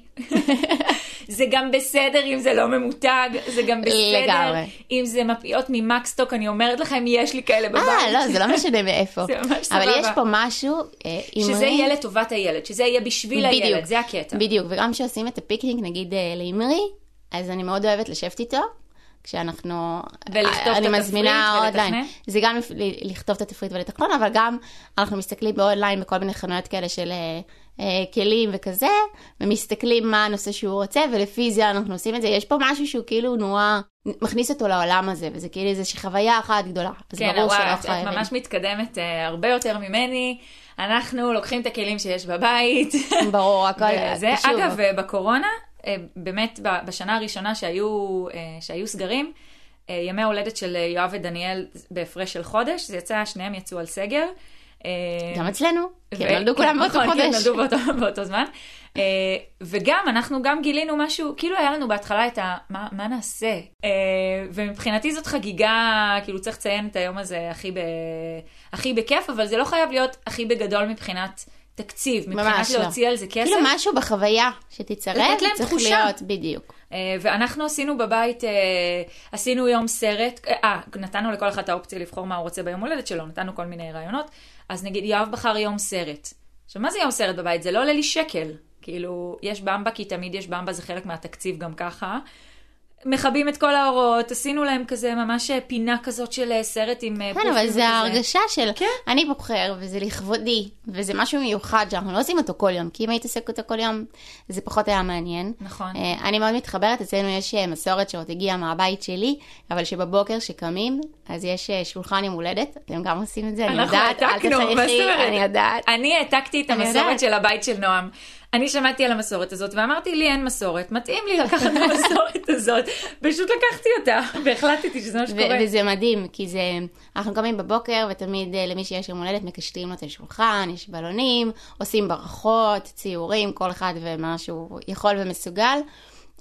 Speaker 2: זה גם בסדר אם זה לא ממותג, זה גם בסדר
Speaker 1: לגמרי.
Speaker 2: אם זה מפיות ממקסטוק, אני אומרת לכם, יש לי כאלה בבית.
Speaker 1: אה, לא, זה לא משנה מאיפה.
Speaker 2: זה ממש
Speaker 1: אבל
Speaker 2: סבבה.
Speaker 1: יש פה משהו, אה,
Speaker 2: שזה יהיה לטובת הילד, שזה יהיה בשביל
Speaker 1: בדיוק.
Speaker 2: הילד, זה הקטע.
Speaker 1: בדיוק, וגם כשעושים את הפיקניק, נגיד אה, לאמרי, אז אני מאוד אוהבת לשבת איתו. כשאנחנו...
Speaker 2: ולכתוב את התפריט ולתכנן?
Speaker 1: זה גם לכתוב את התפריט ולתכנון, אבל גם אנחנו מסתכלים באונליין בכל מיני חנויות כאלה של אה, אה, כלים וכזה, ומסתכלים מה הנושא שהוא רוצה, ולפי זה אנחנו עושים את זה. יש פה משהו שהוא כאילו נורא מכניס אותו לעולם הזה, וזה כאילו איזושהי חוויה אחת גדולה. אז
Speaker 2: כן,
Speaker 1: ברור שלא
Speaker 2: את, את
Speaker 1: חייבים.
Speaker 2: ממש מתקדמת אה, הרבה יותר ממני. אנחנו לוקחים את הכלים שיש בבית.
Speaker 1: ברור, הכל
Speaker 2: וזה. אגב, אה, בקורונה, באמת ב- בשנה הראשונה שהיו, אה, שהיו סגרים, אה, ימי ההולדת של אה, יואב ודניאל בהפרש של חודש, זה יצא, שניהם יצאו על סגר. אה,
Speaker 1: גם אצלנו, כי הם נולדו כולם באותו
Speaker 2: נכון, כי הם
Speaker 1: חודש.
Speaker 2: נולדו באותו, באותו זמן. וגם, אנחנו גם גילינו משהו, כאילו היה לנו בהתחלה את ה... מה, מה נעשה? ומבחינתי זאת חגיגה, כאילו צריך לציין את היום הזה הכי, ב, הכי בכיף, אבל זה לא חייב להיות הכי בגדול מבחינת תקציב, מבחינת
Speaker 1: לא.
Speaker 2: להוציא על זה כסף.
Speaker 1: כאילו משהו בחוויה שתצרף, צריך
Speaker 2: תחושה.
Speaker 1: להיות, בדיוק.
Speaker 2: אה, ואנחנו עשינו בבית, אה, עשינו יום סרט, אה, נתנו לכל אחד את האופציה לבחור מה הוא רוצה ביום הולדת שלו, נתנו כל מיני רעיונות, אז נגיד יואב בחר יום סרט. עכשיו, מה זה יום סרט בבית? זה לא עולה לי שקל. כאילו, יש במבה, כי תמיד יש במבה, זה חלק מהתקציב גם ככה. מכבים את כל האורות, עשינו להם כזה ממש אה, פינה כזאת של אה, סרט עם אה,
Speaker 1: כן,
Speaker 2: פופים
Speaker 1: אבל
Speaker 2: וכזה.
Speaker 1: זה ההרגשה של
Speaker 2: כן.
Speaker 1: אני בוחר, וזה לכבודי, וזה משהו מיוחד שאנחנו לא עושים אותו כל יום, כי אם היית עושה אותו כל יום, זה פחות היה מעניין.
Speaker 2: נכון.
Speaker 1: אני מאוד מתחברת, אצלנו יש מסורת שעוד הגיעה מהבית שלי, אבל שבבוקר שקמים, אז יש שולחן יום הולדת, אתם גם עושים את זה, אני יודעת, אל
Speaker 2: אומרת?
Speaker 1: אני יודעת.
Speaker 2: אני העתקתי את המסורת. של הבית של נועם. אני שמעתי על המסורת הזאת ואמרתי לי אין מסורת, מתאים לי לקחת את המסורת הזאת. פשוט לקחתי אותה והחלטתי שזה מה שקורה.
Speaker 1: וזה מדהים, כי זה, אנחנו קמים בבוקר, ותמיד אה, למי שיש יום הולדת מקשטים לו את השולחן, יש בלונים, עושים ברכות, ציורים, כל אחד ומה שהוא יכול ומסוגל.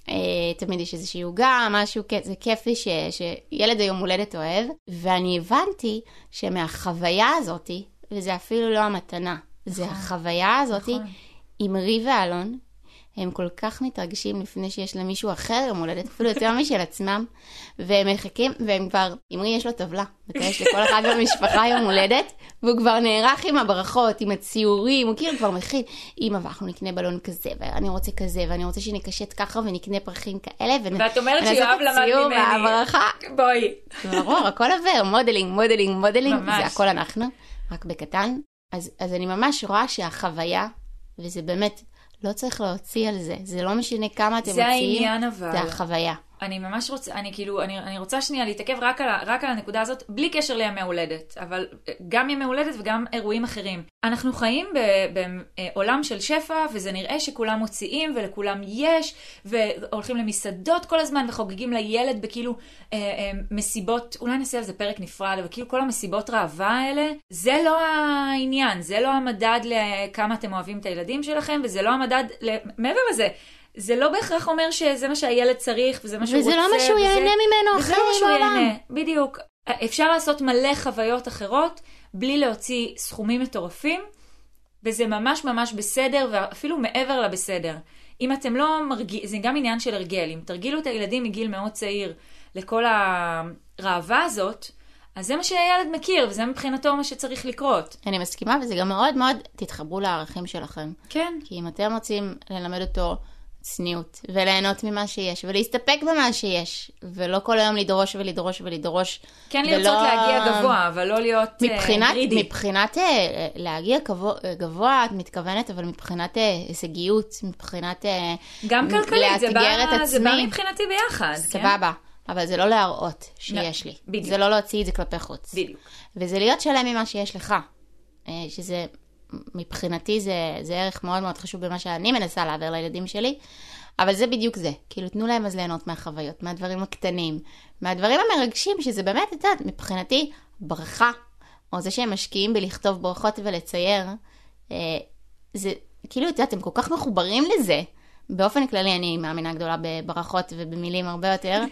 Speaker 1: אה, תמיד יש איזושהי עוגה, משהו, זה כיפי ש, שילד היום הולדת אוהב, ואני הבנתי שמהחוויה הזאתי, וזה אפילו לא המתנה, זה החוויה הזאתי עם רי ואלון, הם כל כך מתרגשים לפני שיש למישהו אחר יום הולדת, אפילו יותר משל עצמם, והם מחכים, והם כבר, אמרי יש לו טבלה, יש לכל אחד במשפחה יום הולדת, והוא כבר נערך עם הברכות, עם הציורים, הוא כאילו כבר מכין, אמא, ואנחנו נקנה בלון כזה, ואני רוצה כזה, ואני רוצה שנקשט ככה ונקנה פרחים כאלה, ונ-
Speaker 2: ואת אומרת שיואב למד ממני.
Speaker 1: והברכה.
Speaker 2: בואי.
Speaker 1: ברור, הכל עובר, modeling, modeling, modeling,
Speaker 2: ממש.
Speaker 1: זה הכל אנחנו, רק בקטן. אז, אז אני ממש רואה שהחוויה, וזה באמת, לא צריך להוציא על זה, זה לא משנה כמה אתם
Speaker 2: זה
Speaker 1: מוציאים,
Speaker 2: העניין אבל.
Speaker 1: זה החוויה.
Speaker 2: אני ממש רוצה, אני כאילו, אני, אני רוצה שנייה להתעכב רק על, רק על הנקודה הזאת, בלי קשר לימי הולדת, אבל אה, גם ימי הולדת וגם אירועים אחרים. אנחנו חיים בעולם של שפע, וזה נראה שכולם מוציאים ולכולם יש, והולכים למסעדות כל הזמן וחוגגים לילד בכאילו אה, אה, מסיבות, אולי נעשה על זה פרק נפרד, אבל כאילו כל המסיבות ראווה האלה, זה לא העניין, זה לא המדד לכמה אתם אוהבים את הילדים שלכם, וזה לא המדד. מעבר לזה. זה לא בהכרח אומר שזה מה שהילד צריך, וזה מה שהוא
Speaker 1: וזה
Speaker 2: רוצה.
Speaker 1: לא מה שהוא
Speaker 2: וזה-
Speaker 1: ייהנה ממנו
Speaker 2: וזה
Speaker 1: אחרי
Speaker 2: לא מה שהוא. ייהנה, בדיוק. אפשר לעשות מלא חוויות אחרות, בלי להוציא סכומים מטורפים, וזה ממש ממש בסדר, ואפילו מעבר לבסדר. אם אתם לא מרגישים, זה גם עניין של הרגל, אם תרגילו את הילדים מגיל מאוד צעיר לכל הראווה הזאת, אז זה מה שהילד מכיר, וזה מבחינתו מה שצריך לקרות.
Speaker 1: אני מסכימה, וזה גם מאוד מאוד, תתחברו לערכים שלכם.
Speaker 2: כן.
Speaker 1: כי אם אתם רוצים ללמד אותו צניעות, וליהנות ממה שיש, ולהסתפק במה שיש, ולא כל היום לדרוש ולדרוש ולדרוש.
Speaker 2: כן
Speaker 1: ולא-
Speaker 2: לרצות להגיע גבוה, אבל לא להיות אה,
Speaker 1: מבחינת,
Speaker 2: גרידי.
Speaker 1: מבחינת אה, להגיע גבוה, גבוה, את מתכוונת, אבל מבחינת אה, הישגיות, מבחינת... אה,
Speaker 2: גם כלכלית, זה בא, זה בא. מבחינתי ביחד. כן?
Speaker 1: סבבה, אבל זה לא להראות שיש
Speaker 2: לא,
Speaker 1: לי.
Speaker 2: בדיוק.
Speaker 1: זה לא להוציא את זה כלפי חוץ.
Speaker 2: בדיוק.
Speaker 1: וזה להיות שלם ממה שיש לך. שזה, מבחינתי זה, זה ערך מאוד מאוד חשוב במה שאני מנסה להעביר לילדים שלי. אבל זה בדיוק זה. כאילו, תנו להם אז ליהנות מהחוויות, מהדברים הקטנים, מהדברים המרגשים, שזה באמת, את יודעת, מבחינתי, ברכה, או זה שהם משקיעים בלכתוב ברכות ולצייר, אה, זה, כאילו, את יודעת, הם כל כך מחוברים לזה. באופן כללי, אני מאמינה גדולה בברכות ובמילים הרבה יותר.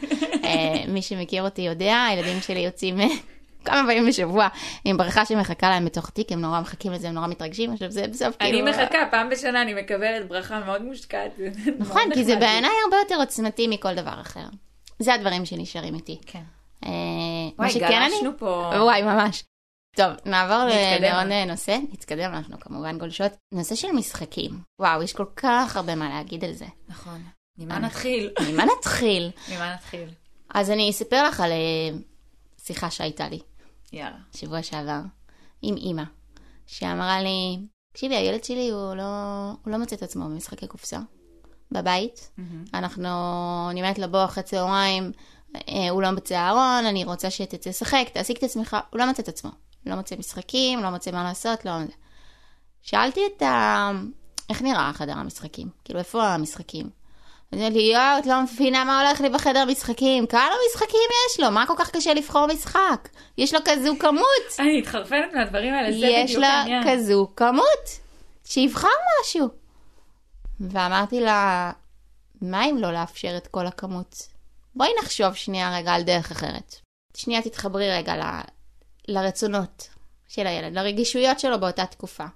Speaker 1: אה, מי שמכיר אותי יודע, הילדים שלי יוצאים כמה פעמים בשבוע עם ברכה שמחכה להם בתוך תיק, הם נורא מחכים לזה, הם נורא מתרגשים, עכשיו זה בסוף
Speaker 2: אני
Speaker 1: כאילו...
Speaker 2: מחכה, פעם בשנה אני מקבלת ברכה מאוד מושקעת.
Speaker 1: נכון, כי זה. בעיניי הרבה יותר עוצמתי מכל דבר אחר. זה הדברים שנשארים איתי.
Speaker 2: כן.
Speaker 1: אה, מה
Speaker 2: וואי,
Speaker 1: שכן אני...
Speaker 2: גלשנו פה.
Speaker 1: וואי, ממש. טוב, נעבור. לעוד נושא. נתקדם, אנחנו כמובן גולשות. נושא של משחקים. וואו, יש כל כך הרבה מה להגיד על זה.
Speaker 2: נכון. ממה נתחיל?
Speaker 1: ממה נתחיל?
Speaker 2: ממה נתחיל?
Speaker 1: אז אני אספר לך על אה, שיחה שהייתה לי
Speaker 2: יאללה.
Speaker 1: שבוע שעבר עם אימא, שאמרה לי, תקשיבי, הילד שלי הוא לא, הוא לא מוצא את עצמו במשחקי קופסה. בבית, אנחנו, אני אומרת לו, בוא אחרי צהריים, אה, הוא לא בצהרון, אני רוצה שתצא לשחק, תעסיק את עצמך, הוא לא מוצא את עצמו. לא מוצא משחקים, לא מוצא מה לעשות, לא... שאלתי את ה... איך נראה חדר המשחקים? כאילו, איפה המשחקים? אז היא אמרה לי, יואו, את לא מבינה מה הולך לי בחדר משחקים. כמה משחקים יש לו? מה כל כך קשה לבחור משחק? יש לו כזו כמות.
Speaker 2: אני מתחרפנת מהדברים האלה, זה
Speaker 1: יש
Speaker 2: בדיוק העניין.
Speaker 1: כזו כמות. שיבחר משהו. ואמרתי לה, מה אם לא לאפשר את כל הכמות? בואי נחשוב שנייה רגע על דרך אחרת. שנייה תתחברי רגע ל... לרצונות של הילד, לרגישויות שלו באותה תקופה.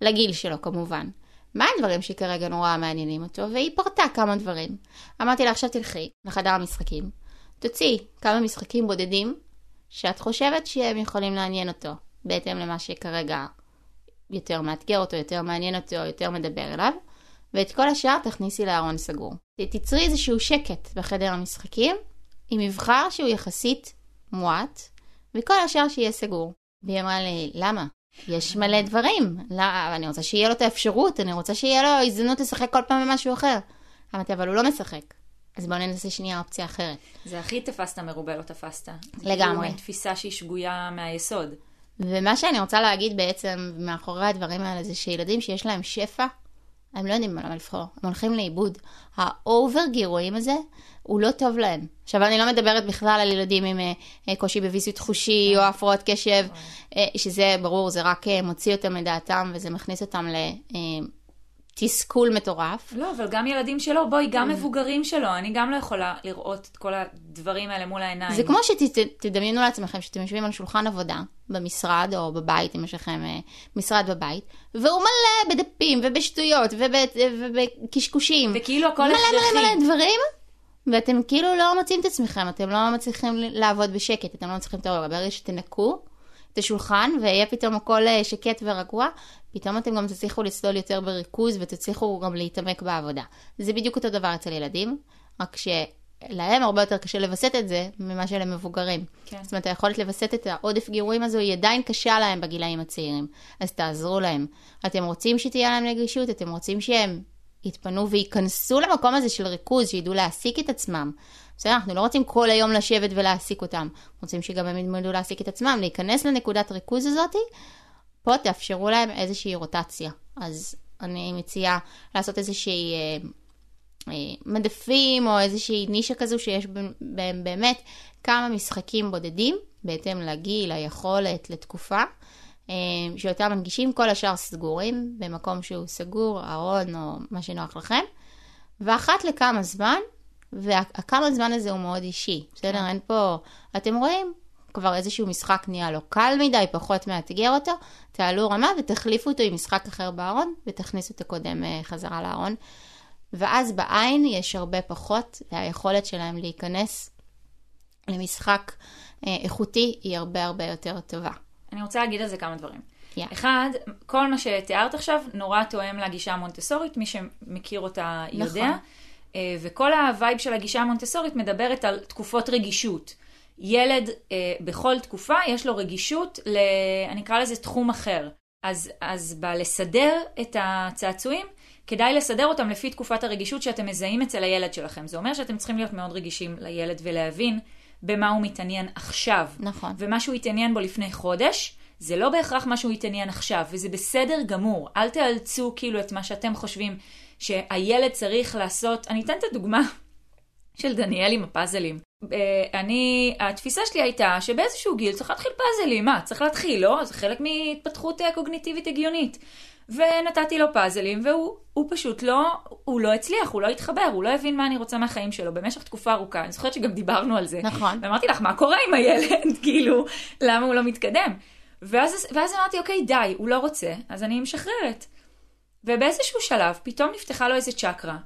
Speaker 1: לגיל שלו כמובן. מה הדברים שכרגע נורא מעניינים אותו? והיא פרטה כמה דברים. אמרתי לה, עכשיו תלכי לחדר המשחקים, תוציאי כמה משחקים בודדים שאת חושבת שהם יכולים לעניין אותו, בהתאם למה שכרגע יותר מאתגר אותו, יותר מעניין אותו, יותר מדבר אליו, ואת כל השאר תכניסי לארון סגור. תצרי איזשהו שקט בחדר המשחקים, עם מבחר שהוא יחסית מועט, וכל השאר שיהיה סגור. והיא אמרה לי, למה? יש מלא דברים. לא, אני רוצה שיהיה לו את האפשרות, אני רוצה שיהיה לו הזדמנות לשחק כל פעם במשהו אחר. אמרתי, אבל הוא לא משחק. אז בואו ננסה שנייה אופציה אחרת.
Speaker 2: זה הכי תפסת מרובה לא תפסת.
Speaker 1: לגמרי.
Speaker 2: כאילו מין תפיסה שהיא שגויה מהיסוד.
Speaker 1: ומה שאני רוצה להגיד בעצם מאחורי הדברים האלה זה שילדים שיש להם שפע, הם לא יודעים מה לבחור, הם הולכים לאיבוד. ה-over גירויים הזה, הוא לא טוב להם. עכשיו, אני לא מדברת בכלל על ילדים עם אה, אה, קושי בוויסות חושי או הפרעות קשב, אה, שזה ברור, זה רק מוציא אותם מדעתם וזה מכניס אותם תסכול מטורף.
Speaker 2: לא, אבל גם ילדים שלו, בואי, גם מבוגרים שלו, אני גם לא יכולה לראות את כל הדברים האלה מול העיניים.
Speaker 1: זה כמו שתדמיינו לעצמכם שאתם יושבים על שולחן עבודה במשרד או בבית, אם יש לכם אה, משרד בבית, והוא מלא בדפים ובשטויות וב- ובקשקושים.
Speaker 2: וכאילו הכל
Speaker 1: מלא
Speaker 2: הכרחי.
Speaker 1: מלא מלא דברים, ואתם כאילו לא מוצאים את עצמכם, אתם לא מצליחים לעבוד בשקט, אתם לא מצליחים את הרוגע. ברגע שתנקו את השולחן ויהיה פתאום הכל אה, שקט ורגוע, פתאום אתם גם תצליחו לצלול יותר בריכוז ותצליחו גם להתעמק בעבודה. זה בדיוק אותו דבר אצל ילדים, רק שלהם הרבה יותר קשה לווסת את זה ממה שלמבוגרים.
Speaker 2: כן.
Speaker 1: זאת אומרת, היכולת לווסת את העודף גירויים הזו היא עדיין קשה להם בגילאים הצעירים. אז תעזרו להם. אתם רוצים שתהיה להם נגישות, אתם רוצים שהם יתפנו וייכנסו למקום הזה של ריכוז, שידעו להעסיק את עצמם. בסדר, אנחנו לא רוצים כל היום לשבת ולהעסיק אותם. רוצים שגם הם ילמדו להעסיק את עצמם, להיכנס לנקודת ריכוז הזאתי. פה תאפשרו להם איזושהי רוטציה. אז אני מציעה לעשות איזושהי אה, אה, מדפים או איזושהי נישה כזו שיש בהם באמת כמה משחקים בודדים, בהתאם לגיל, היכולת, לתקופה, אה, שיותר מנגישים, כל השאר סגורים, במקום שהוא סגור, ארון או מה שנוח לכם. ואחת לכמה זמן, והכמה זמן הזה הוא מאוד אישי, בסדר?
Speaker 2: כן.
Speaker 1: אין פה, אתם רואים, כבר איזשהו משחק נהיה לו קל מדי, פחות מאתגר אותו, תעלו רמה ותחליפו אותו עם משחק אחר בארון, ותכניסו את הקודם אה, חזרה לארון. ואז בעין יש הרבה פחות, והיכולת שלהם להיכנס למשחק אה, איכותי היא הרבה הרבה יותר טובה.
Speaker 2: אני רוצה להגיד על זה כמה דברים.
Speaker 1: יא.
Speaker 2: אחד, כל מה שתיארת עכשיו נורא תואם לגישה המונטסורית, מי שמכיר אותה יודע.
Speaker 1: נכון.
Speaker 2: אה, וכל ה vibe של הגישה המונטסורית מדברת על תקופות רגישות. ילד אה, בכל תקופה יש לו רגישות ל... אני אקרא לזה תחום אחר. אז, אז בלסדר את הצעצועים, כדאי לסדר אותם לפי תקופת הרגישות שאתם מזהים אצל הילד שלכם. זה אומר שאתם צריכים להיות מאוד רגישים לילד ולהבין במה הוא מתעניין עכשיו.
Speaker 1: נכון.
Speaker 2: ומה שהוא התעניין בו לפני חודש, זה לא בהכרח מה שהוא התעניין עכשיו, וזה בסדר גמור. אל תאלצו כאילו את מה שאתם חושבים שהילד צריך לעשות. אני אתן את הדוגמה של דניאל עם הפאזלים. אה, אני, התפיסה שלי הייתה שבאיזשהו גיל צריך להתחיל פאזלים. מה, צריך להתחיל, לא? זה חלק מהתפתחות אה, קוגניטיבית הגיונית. ונתתי לו פאזלים, והוא הוא פשוט לא, הוא לא הצליח, הוא לא התחבר, הוא לא הבין מה אני רוצה מהחיים שלו במשך תקופה ארוכה. אני זוכרת שגם דיברנו על זה.
Speaker 1: נכון.
Speaker 2: ואמרתי לך, מה קורה עם הילד? כאילו, למה הוא לא מתקדם? ואז, ואז אמרתי, אוקיי, די, הוא לא רוצה, אז אני משחררת. ובאיזשהו שלב, פתאום נפתחה לו איזה צ'קרה,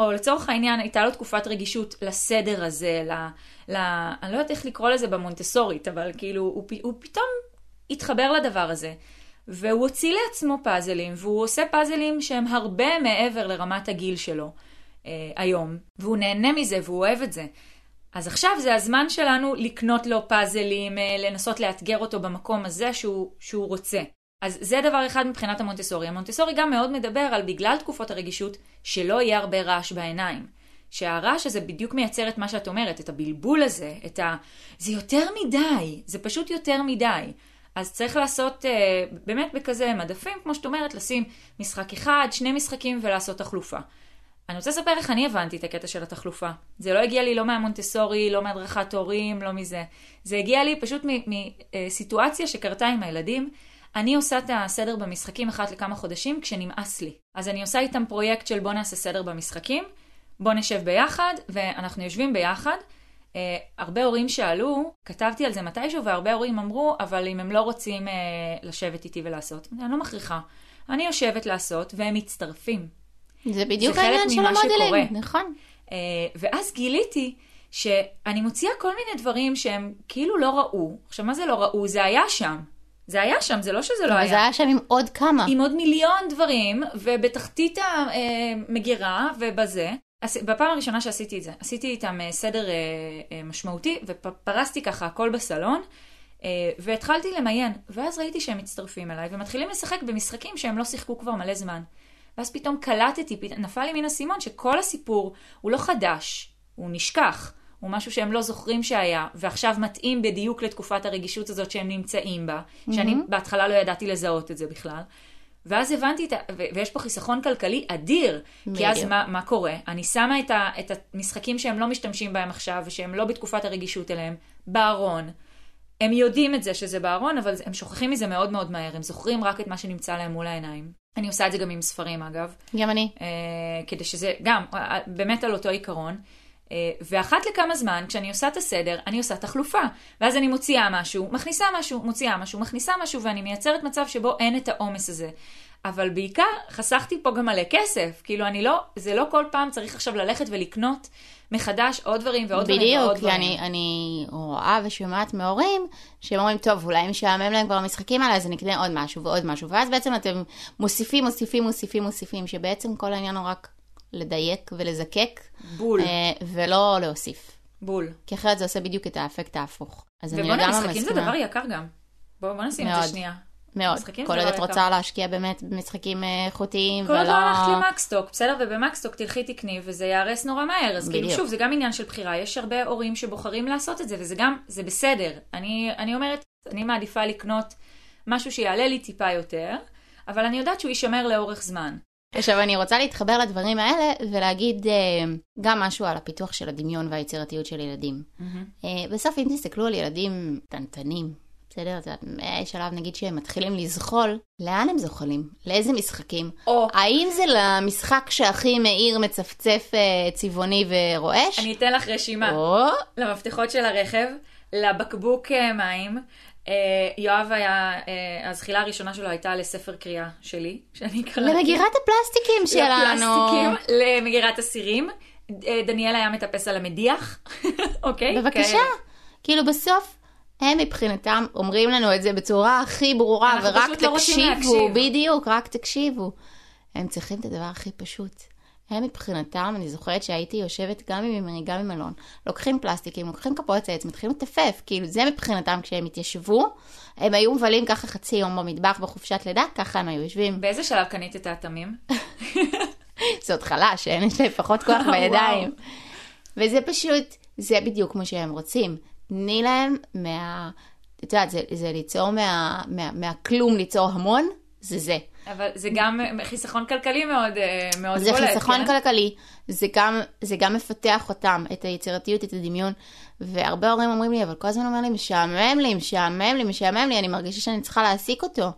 Speaker 2: או לצורך העניין, הייתה לו תקופת רגישות לסדר הזה, ל... ל אני לא יודעת איך לקרוא לזה במונטסורית, אבל כאילו, הוא, פ- הוא פתאום התחבר לדבר הזה. והוא הוציא לעצמו פאזלים, והוא עושה פאזלים שהם הרבה מעבר לרמת הגיל שלו אה, היום. והוא נהנה מזה, והוא אוהב את זה. אז עכשיו זה הזמן שלנו לקנות לו פאזלים, אה, לנסות לאתגר אותו במקום הזה שהוא, שהוא רוצה. אז זה דבר אחד מבחינת המונטסורי. המונטסורי גם מאוד מדבר על בגלל תקופות הרגישות, שלא יהיה הרבה רעש בעיניים. שהרעש הזה בדיוק מייצר את מה שאת אומרת, את הבלבול הזה, את ה... זה יותר מדי, זה פשוט יותר מדי. אז צריך לעשות אה, באמת בכזה מדפים, כמו שאת אומרת, לשים משחק אחד, שני משחקים ולעשות תחלופה. אני רוצה לספר איך אני הבנתי את הקטע של התחלופה. זה לא הגיע לי לא מהמונטסורי, לא מהדרכת הורים, לא מזה. זה הגיע לי פשוט מסיטואציה שקרתה עם הילדים. אני עושה את הסדר במשחקים אחת לכמה חודשים כשנמאס לי. אז אני עושה איתם פרויקט של בוא נעשה סדר במשחקים, בוא נשב ביחד, ואנחנו יושבים ביחד. Uh, הרבה הורים שאלו, כתבתי על זה מתישהו, והרבה הורים אמרו, אבל אם הם לא רוצים uh, לשבת איתי ולעשות, אני לא מכריחה. אני יושבת לעשות, והם מצטרפים.
Speaker 1: זה בדיוק העניין של. המודלים, נכון.
Speaker 2: Uh, ואז גיליתי שאני מוציאה כל מיני דברים שהם כאילו לא ראו. עכשיו, מה זה לא ראו? זה היה שם. זה היה שם, זה לא שזה לא היה.
Speaker 1: זה היה שם עם עוד כמה.
Speaker 2: עם עוד מיליון דברים, ובתחתית המגירה ובזה. בפעם הראשונה שעשיתי את זה, עשיתי איתם אה, סדר אה, אה, משמעותי, ופרסתי ככה הכל בסלון, והתחלתי למיין, ואז ראיתי שהם מצטרפים אליי, ומתחילים לשחק במשחקים שהם לא שיחקו כבר מלא זמן. ואז פתאום קלטתי. נפל לי מן האסימון שכל הסיפור הוא לא חדש, הוא נשכח. הוא משהו שהם לא זוכרים שהיה, ועכשיו מתאים בדיוק לתקופת הרגישות הזאת שהם נמצאים בה, שאני בהתחלה לא ידעתי לזהות את זה בכלל. ואז הבנתי, ה... ויש פה חיסכון כלכלי אדיר, כי אז. מה, מה קורה? אני שמה את, ה... את המשחקים שהם לא משתמשים בהם עכשיו, ושהם לא בתקופת הרגישות אליהם, בארון. הם יודעים את זה שזה בארון, אבל הם שוכחים מזה מאוד מאוד מהר, הם זוכרים רק את מה שנמצא להם מול העיניים. אני עושה את זה גם עם ספרים אגב.
Speaker 1: גם אני.
Speaker 2: אה, כדי שזה גם באמת על אותו עיקרון. אה, ואחת לכמה זמן, כשאני עושה את הסדר, אני עושה תחלופה. ואז אני מוציאה משהו, מכניסה משהו, מוציאה משהו, מכניסה משהו, ואני מייצרת מצב שבו אין את העומס הזה. אבל בעיקר, חסכתי פה גם מלא כסף. כאילו, אני לא, זה לא כל פעם צריך עכשיו ללכת ולקנות מחדש עוד דברים ועוד דברים ועוד
Speaker 1: בדיוק, כי
Speaker 2: דברים.
Speaker 1: אני, אני רואה ושומעת מהורים שהם אומרים, טוב, אולי משעמם להם כבר המשחקים האלה, אז אני אקנה עוד משהו ועוד משהו. ואז בעצם אתם מוסיפים, מוסיפים, מוסיפים, מוסיפים, שבעצם כל העניין הוא רק לדייק ולזקק,
Speaker 2: בול,
Speaker 1: אה, ולא להוסיף.
Speaker 2: בול.
Speaker 1: כי אחרת זה עושה בדיוק את האפקט ההפוך. אז אני
Speaker 2: ובואנה,
Speaker 1: לגמרי
Speaker 2: משחקים זה
Speaker 1: מסכימה.
Speaker 2: דבר יקר גם. בואו בוא נשים את
Speaker 1: מאוד.
Speaker 2: זה שנייה.
Speaker 1: מאוד. כל עוד את. רוצה להשקיע באמת במשחקים אה, איכותיים,
Speaker 2: כל עוד
Speaker 1: ולא...
Speaker 2: לא הלכת למקסטוק, בסדר? ובמקסטוק תלכי תקני וזה ייהרס נורא מהר. אז כאילו. שוב, זה גם עניין של בחירה. יש הרבה הורים שבוחרים לעשות את זה, וזה גם, זה בסדר. אני, אני אומרת, אני מעדיפה לקנות משהו שיעלה לי טיפה יותר, אבל אני יודעת שהוא יישמר לאורך זמן.
Speaker 1: עכשיו, אני רוצה להתחבר לדברים האלה ולהגיד אה, גם משהו על הפיתוח של הדמיון והיצירתיות של ילדים. אה, בסוף, אם תסתכלו על ילדים קטנטנים, בסדר? את יודעת, מהשלב נגיד שהם מתחילים לזחול, לאן הם זוחלים? לאיזה משחקים?
Speaker 2: או,
Speaker 1: האם זה למשחק שהכי מאיר, מצפצף, אה, צבעוני ורועש?
Speaker 2: אני אתן לך רשימה.
Speaker 1: או,
Speaker 2: למפתחות של הרכב, לבקבוק אה, מים. אה, יואב היה, אה, הזחילה הראשונה שלו הייתה לספר קריאה שלי, שאני קראתי.
Speaker 1: למגירת הפלסטיקים שלנו.
Speaker 2: לפלסטיקים, למגירת הסירים. אה, דניאל היה מטפס על המדיח, אוקיי?
Speaker 1: בבקשה. כאילו בסוף, הם מבחינתם אומרים לנו את זה בצורה הכי ברורה, ורק
Speaker 2: לא
Speaker 1: תקשיבו. בדיוק, רק תקשיבו. הם צריכים את הדבר הכי פשוט. הם מבחינתם, אני זוכרת שהייתי יושבת גם עם אמרי, גם עם אלון, לוקחים פלסטיקים, לוקחים כפות עץ, מתחילים לטפף, כאילו זה מבחינתם כשהם התיישבו, הם היו מבלים ככה חצי יום במטבח בחופשת לידה, ככה הם היו יושבים.
Speaker 2: באיזה שלב קנית את האטמים?
Speaker 1: זה עוד חלש, אין יש להם פחות כוח. בידיים. וזה פשוט, זה בדיוק כמו שהם רוצים. תני להם מה... את יודעת, זה, זה ליצור מה, מה, מהכלום ליצור המון, זה זה.
Speaker 2: אבל זה גם חיסכון כלכלי מאוד אה, מאוד
Speaker 1: זה
Speaker 2: בולט,
Speaker 1: חיסכון
Speaker 2: כן?
Speaker 1: כלכלי, זה גם, זה גם מפתח אותם, את היצירתיות, את הדמיון. והרבה הורים אומרים לי, אבל כל הזמן אומר לי, משעמם לי, משעמם לי, משעמם לי, אני מרגישה שאני צריכה להעסיק אותו.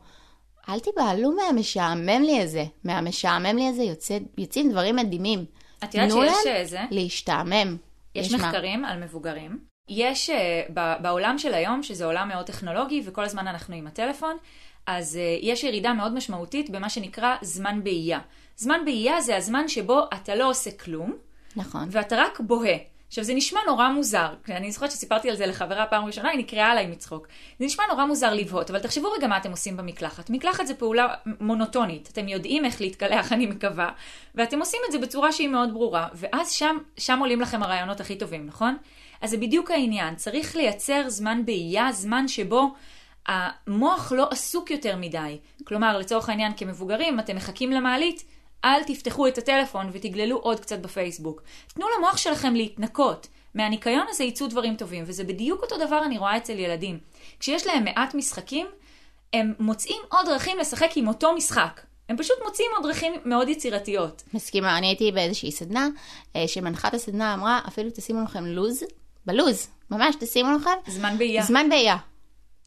Speaker 1: אל תיבהלו מהמשעמם לי הזה. מהמשעמם לי הזה יוצא, יוצאים דברים מדהימים.
Speaker 2: את יודעת שיש איזה?
Speaker 1: להשתעמם.
Speaker 2: יש
Speaker 1: מה.
Speaker 2: מחקרים על מבוגרים. יש uh, בעולם של היום, שזה עולם מאוד טכנולוגי, וכל הזמן אנחנו עם הטלפון, אז uh, יש ירידה מאוד משמעותית במה שנקרא זמן באייה. זמן באייה זה הזמן שבו אתה לא עושה כלום,
Speaker 1: נכון.
Speaker 2: ואתה רק בוהה. עכשיו, זה נשמע נורא מוזר. אני זוכרת שסיפרתי על זה לחברה פעם ראשונה, היא נקראה עליי מצחוק. זה נשמע נורא מוזר לבהות, אבל תחשבו רגע מה אתם עושים במקלחת. מקלחת זה פעולה מונוטונית. אתם יודעים איך להתקלח, אני מקווה, ואתם עושים את זה בצורה שהיא מאוד ברורה, ואז שם, שם עולים לכם הרעיונות הכי טובים, נכון? אז זה בדיוק העניין. צריך לייצר זמן באייה, זמן שבו המוח לא עסוק יותר מדי. כלומר, לצורך העניין, כמבוגרים, אתם מחכים למעלית, אל תפתחו את הטלפון ותגללו עוד קצת בפייסבוק. תנו למוח שלכם להתנקות. מהניקיון הזה יצאו דברים טובים, וזה בדיוק אותו דבר אני רואה אצל ילדים. כשיש להם מעט משחקים, הם מוצאים עוד דרכים לשחק עם אותו משחק. הם פשוט מוצאים עוד דרכים מאוד יצירתיות.
Speaker 1: מסכימה, אני הייתי באיזושהי סדנה, אה, שמנחת הסדנה אמרה, אפילו תשימו לכם לוז, בלוז, ממש תשימו לכם,
Speaker 2: זמן באייה.
Speaker 1: זמן באייה.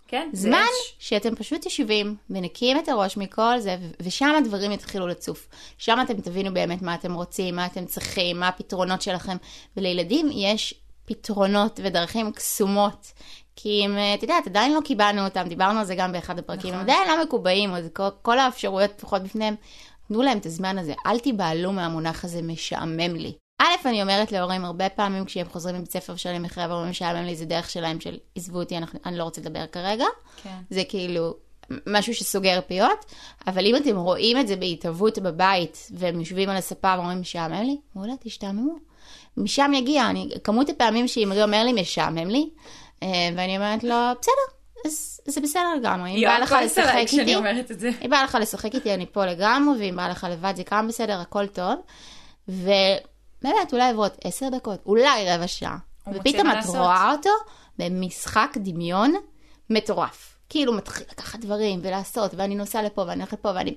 Speaker 2: כן? זה
Speaker 1: זמן
Speaker 2: אש.
Speaker 1: שאתם פשוט יושבים ונקיים את הראש מכל זה, ו- ושם הדברים יתחילו לצוף. שם אתם תבינו באמת מה אתם רוצים, מה אתם צריכים, מה הפתרונות שלכם. ולילדים יש פתרונות ודרכים קסומות. כי אם, אה, את יודעת, עדיין לא קיבלנו אותם, דיברנו על זה גם באחד הפרקים, הם
Speaker 2: נכון.
Speaker 1: עדיין לא מקובעים, אז כל, כל האפשרויות פתוחות בפניהם. תנו להם את הזמן הזה, אל תיבהלו מהמונח הזה משעמם לי. א', אני אומרת להורים הרבה פעמים כשהם חוזרים מבית ספר שלהם אחרי ואומרים משעמם לי, זה דרך שלהם של עזבו אותי, אנחנו, אני לא רוצה לדבר כרגע.
Speaker 2: כן.
Speaker 1: זה כאילו משהו שסוגר פיות, אבל אם אתם רואים את זה בהתהוות בבית, והם יושבים על הספה ואומרים משעמם לי, מעולה, תשתעממו. משם יגיע, אני, כמות הפעמים שאמרי אומר לי משעמם לי, אה, ואני אומרת לו, בסדר, אז זה בסדר לגמרי, אם בא לך לשחק איתי. אם בא לך לשחק איתי אני פה לגמרי, ואם בא לך לבד זה גם בסדר, הכל טוב. ובאמת, אולי עברות עשר דקות, אולי רבע שעה. ופתאום את. רואה אותו במשחק דמיון מטורף. כאילו מתחיל לקחת דברים ולעשות, ואני נוסע לפה ואני הולכת לפה ואני...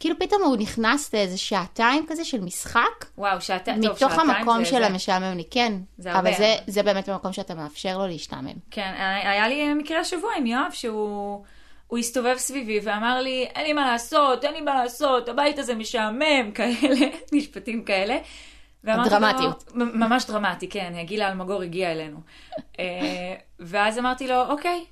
Speaker 1: כאילו פתאום הוא נכנס לאיזה שעתיים כזה של משחק,
Speaker 2: וואו, שעתיים, טוב,
Speaker 1: מתוך
Speaker 2: שעתיים
Speaker 1: המקום
Speaker 2: זה-
Speaker 1: של
Speaker 2: זה-
Speaker 1: המשעמם לי, כן.
Speaker 2: זה הרבה.
Speaker 1: אבל זה, זה באמת המקום שאתה מאפשר לו להשתעמם.
Speaker 2: כן, היה לי מקרה השבוע עם יואב שהוא הוא הסתובב סביבי ואמר לי, אין לי מה לעשות, אין לי מה לעשות, הבית הזה משעמם, כאלה, משפטים כאלה. ואמרתי לו- ממש דרמטי, כן, גילה אלמגור הגיע אלינו. אה, ואז אמרתי לו, אוקיי.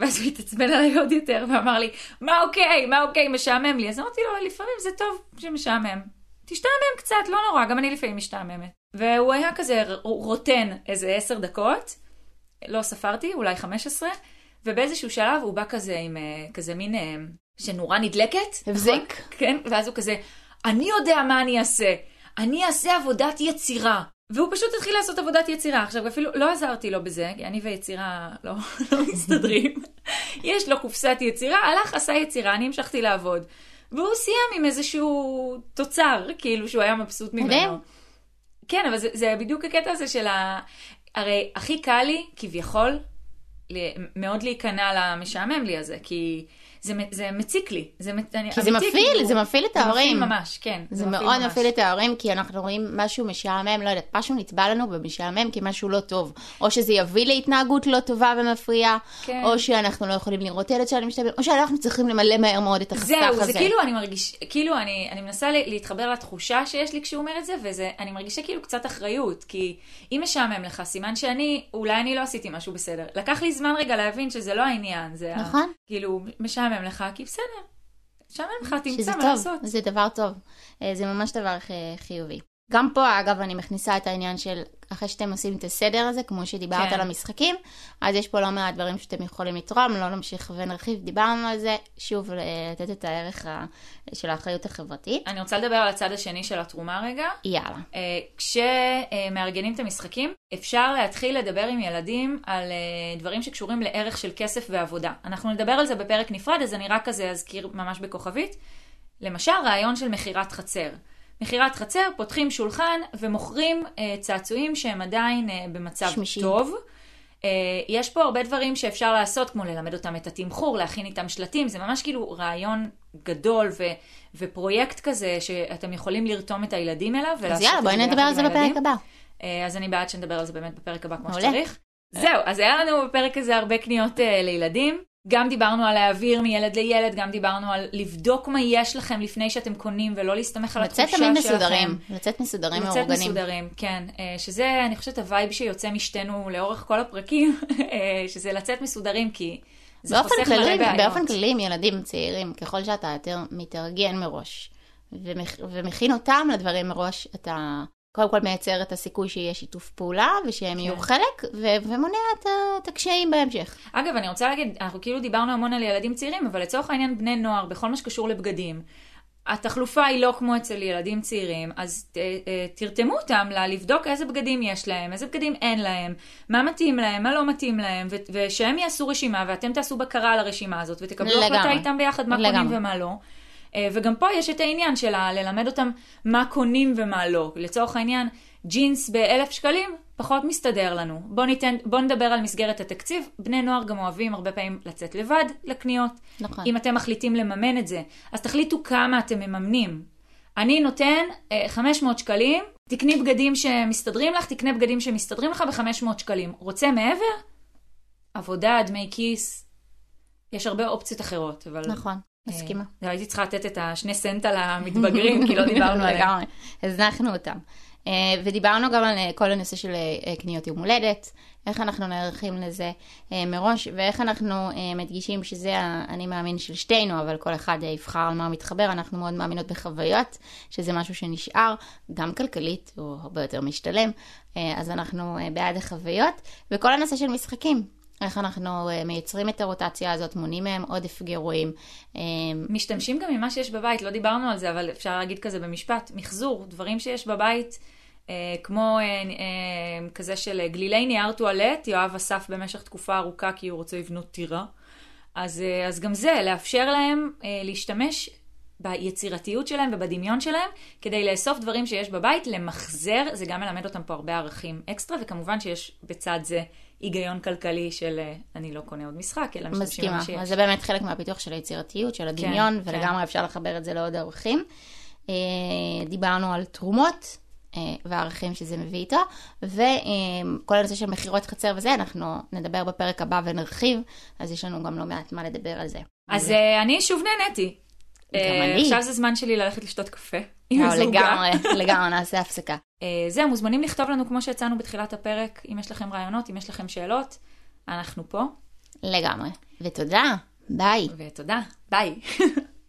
Speaker 2: ואז הוא התעצבן עליי עוד יותר, ואמר לי, מה אוקיי, מה אוקיי, משעמם לי. אז אמרתי לו, לפעמים זה טוב שמשעמם. תשתעמם קצת, לא נורא, גם אני לפעמים משתעממת. והוא היה כזה רוטן איזה עשר דקות, לא ספרתי, אולי 15, ובאיזשהו שלב הוא בא כזה עם אה, כזה מין אה, שנורה נדלקת.
Speaker 1: הבזק.
Speaker 2: נכון? כן, ואז הוא כזה, אני יודע מה אני אעשה, אני אעשה עבודת יצירה. והוא פשוט התחיל לעשות עבודת יצירה. עכשיו, אפילו לא עזרתי לו בזה, כי אני ויצירה לא, לא מסתדרים. יש לו קופסת יצירה, הלך, עשה יצירה, אני המשכתי לעבוד. והוא סיים עם איזשהו תוצר, כאילו שהוא היה מבסוט ממנו.
Speaker 1: מדהים.
Speaker 2: כן, אבל זה, זה בדיוק הקטע הזה של ה... הרי הכי קל לי, כביכול, מאוד להיכנע למשעמם לי הזה, כי זה, זה מציק לי. זה, אני-
Speaker 1: כי זה מפעיל,
Speaker 2: כאילו,
Speaker 1: זה מפעיל את
Speaker 2: זה
Speaker 1: ההורים.
Speaker 2: מפעיל ממש, כן.
Speaker 1: זה
Speaker 2: מפעיל
Speaker 1: מאוד
Speaker 2: ממש.
Speaker 1: מפעיל את ההורים, כי אנחנו רואים משהו משעמם, לא יודעת, משהו נצבע לנו ומשעמם כמשהו לא טוב. או שזה יביא להתנהגות לא טובה ומפריעה,
Speaker 2: כן.
Speaker 1: או שאנחנו לא יכולים לראות ילד שלנו משתמש, או שאנחנו צריכים למלא מהר מאוד את החסך
Speaker 2: זהו,
Speaker 1: הזה.
Speaker 2: זה כאילו אני מרגיש, כאילו אני, אני מנסה להתחבר לתחושה שיש לי כשהוא אומר את זה, ואני מרגישה כאילו קצת אחריות, כי אם משעמם לך, סימן שאני, אולי אני לא עשיתי משהו בסדר. לקח לי זמן רגע להבין שזה לא העניין, זה ה-
Speaker 1: נכון.
Speaker 2: כאילו, משעמם לך, כי בסדר, משעמם לך, תמצא מה לעשות.
Speaker 1: זה דבר טוב. אה, זה ממש דבר ח- חיובי. גם פה, אגב, אני מכניסה את העניין של אחרי שאתם עושים את הסדר הזה, כמו שדיברת
Speaker 2: כן.
Speaker 1: על המשחקים, אז יש פה לא מעט דברים שאתם יכולים לתרום, לא נמשיך ונרחיב, דיברנו על זה, שוב, אה, לתת את הערך ה- של האחריות החברתית.
Speaker 2: אני רוצה לדבר על הצד השני של התרומה רגע.
Speaker 1: יאללה.
Speaker 2: אה, כשמארגנים את המשחקים, אפשר להתחיל לדבר עם ילדים על אה, דברים שקשורים לערך של כסף ועבודה. אנחנו נדבר על זה בפרק נפרד, אז אני רק כזה אזכיר ממש בכוכבית. למשל, רעיון של מכירת חצר. מכירת חצר, פותחים שולחן ומוכרים אה, צעצועים שהם עדיין אה, במצב
Speaker 1: שמישים.
Speaker 2: טוב. אה, יש פה הרבה דברים שאפשר לעשות, כמו ללמד אותם את התמחור, להכין איתם שלטים, זה ממש כאילו רעיון גדול ו- ופרויקט כזה שאתם יכולים לרתום את הילדים אליו.
Speaker 1: אז יאללה, בואי נדבר על זה בפרק. הבא.
Speaker 2: אז אני בעד שנדבר על זה באמת בפרק הבא כמו
Speaker 1: מעולה.
Speaker 2: שצריך. זהו, אז היה לנו בפרק הזה הרבה קניות אה, לילדים. גם דיברנו על להעביר מילד לילד, גם דיברנו על לבדוק מה יש לכם לפני שאתם קונים ולא להסתמך על התחושה
Speaker 1: לצאת
Speaker 2: שלכם.
Speaker 1: תמיד מסודרים, לצאת מסודרים
Speaker 2: לצאת
Speaker 1: מאורגנים.
Speaker 2: מסודרים, כן. אה, שזה, אני חושבת, ה vibe שיוצא משתינו לאורך כל הפרקים, אה, שזה לצאת מסודרים, כי זה חוסך מלא בעיות.
Speaker 1: באופן כללי עם ילדים צעירים, ככל שאתה יותר מתארגן מראש ומכ- ומכין אותם לדברים מראש, אתה קודם כל מייצר את הסיכוי שיהיה שיתוף פעולה ושהם יהיו
Speaker 2: כן.
Speaker 1: חלק, ו- ומונע את, את הקשיים בהמשך.
Speaker 2: אגב, אני רוצה להגיד, אנחנו כאילו דיברנו המון על ילדים צעירים, אבל לצורך העניין בני נוער, בכל מה שקשור לבגדים, התחלופה היא לא כמו אצל ילדים צעירים, אז ת, אה, תרתמו אותם לבדוק איזה בגדים יש להם, איזה בגדים אין להם, מה מתאים להם, מה לא מתאים להם, ו- ושהם יעשו רשימה ואתם תעשו בקרה על הרשימה הזאת, ותקבלו
Speaker 1: לגמרי.
Speaker 2: החלטה איתם ביחד מה
Speaker 1: לגמרי.
Speaker 2: קונים ומה לא. אה, וגם פה יש את העניין של ללמד אותם מה קונים ומה לא. לצורך העניין, ג'ינס באלף שקלים פחות מסתדר לנו. בואו ניתן, בוא נדבר על מסגרת התקציב. בני נוער גם אוהבים הרבה פעמים לצאת לבד לקניות.
Speaker 1: נכון.
Speaker 2: אם אתם מחליטים לממן את זה, אז תחליטו כמה אתם מממנים. אני נותן אה, 500 שקלים, תקני בגדים שמסתדרים לך, תקנה בגדים שמסתדרים לך ב-500 שקלים. רוצה מעבר? עבודה, דמי כיס. יש הרבה אופציות אחרות, אבל...
Speaker 1: נכון, מסכימה.
Speaker 2: אה, הייתי צריכה לתת את השני סנט על המתבגרים, כי לא דיברנו עליהם.
Speaker 1: לגמרי, הזנחנו אותם. אה, ודיברנו גם על אה, כל הנושא של אה, קניות יום הולדת, איך אנחנו נערכים לזה אה, מראש, ואיך אנחנו אה, מדגישים שזה האני מאמין של שתינו, אבל כל אחד יבחר על מה מתחבר, אנחנו מאוד מאמינות בחוויות, שזה משהו שנשאר, גם כלכלית, הוא הרבה יותר משתלם, אז אנחנו בעד החוויות, וכל הנושא של משחקים. איך אנחנו אה, מייצרים את הרוטציה הזאת, מונעים מהם עודף גירויים. אה,
Speaker 2: משתמשים גם ממה שיש בבית, לא דיברנו על זה, אבל אפשר להגיד כזה במשפט, מחזור, דברים שיש בבית, אה, כמו כזה של גלילי נייר טואלט, יואב אסף במשך תקופה ארוכה כי הוא רוצה לבנות טירה. אז, אז גם זה, לאפשר להם להשתמש ביצירתיות שלהם ובדמיון שלהם, כדי לאסוף דברים שיש בבית, למחזר, זה גם מלמד אותם פה הרבה ערכים אקסטרה, וכמובן שיש בצד זה היגיון כלכלי של אה, אני לא קונה עוד משחק, אלא משתמשים
Speaker 1: מסכימה,
Speaker 2: במה שיש.
Speaker 1: אז זה באמת חלק מהפיתוח של היצירתיות, של הדמיון,
Speaker 2: כן.
Speaker 1: ולגמרי אפשר לחבר את זה לעוד ערכים. אה, דיברנו על תרומות אה, והערכים שזה מביא איתו, וכל הנושא של מכירות חצר וזה, אנחנו נדבר בפרק הבא ונרחיב, אז יש לנו גם לא מעט מה לדבר על זה.
Speaker 2: אז אני שוב נהניתי.
Speaker 1: גם אני.
Speaker 2: עכשיו זה זמן שלי ללכת לשתות קפה. עם עוגה.
Speaker 1: לגמרי, לגמרי, נעשה הפסקה.
Speaker 2: אה, זהו, מוזמנים לכתוב לנו כמו שהצענו בתחילת הפרק, אם יש לכם רעיונות, אם יש לכם שאלות, אנחנו פה,
Speaker 1: לגמרי. ותודה, ביי.
Speaker 2: ותודה, ביי.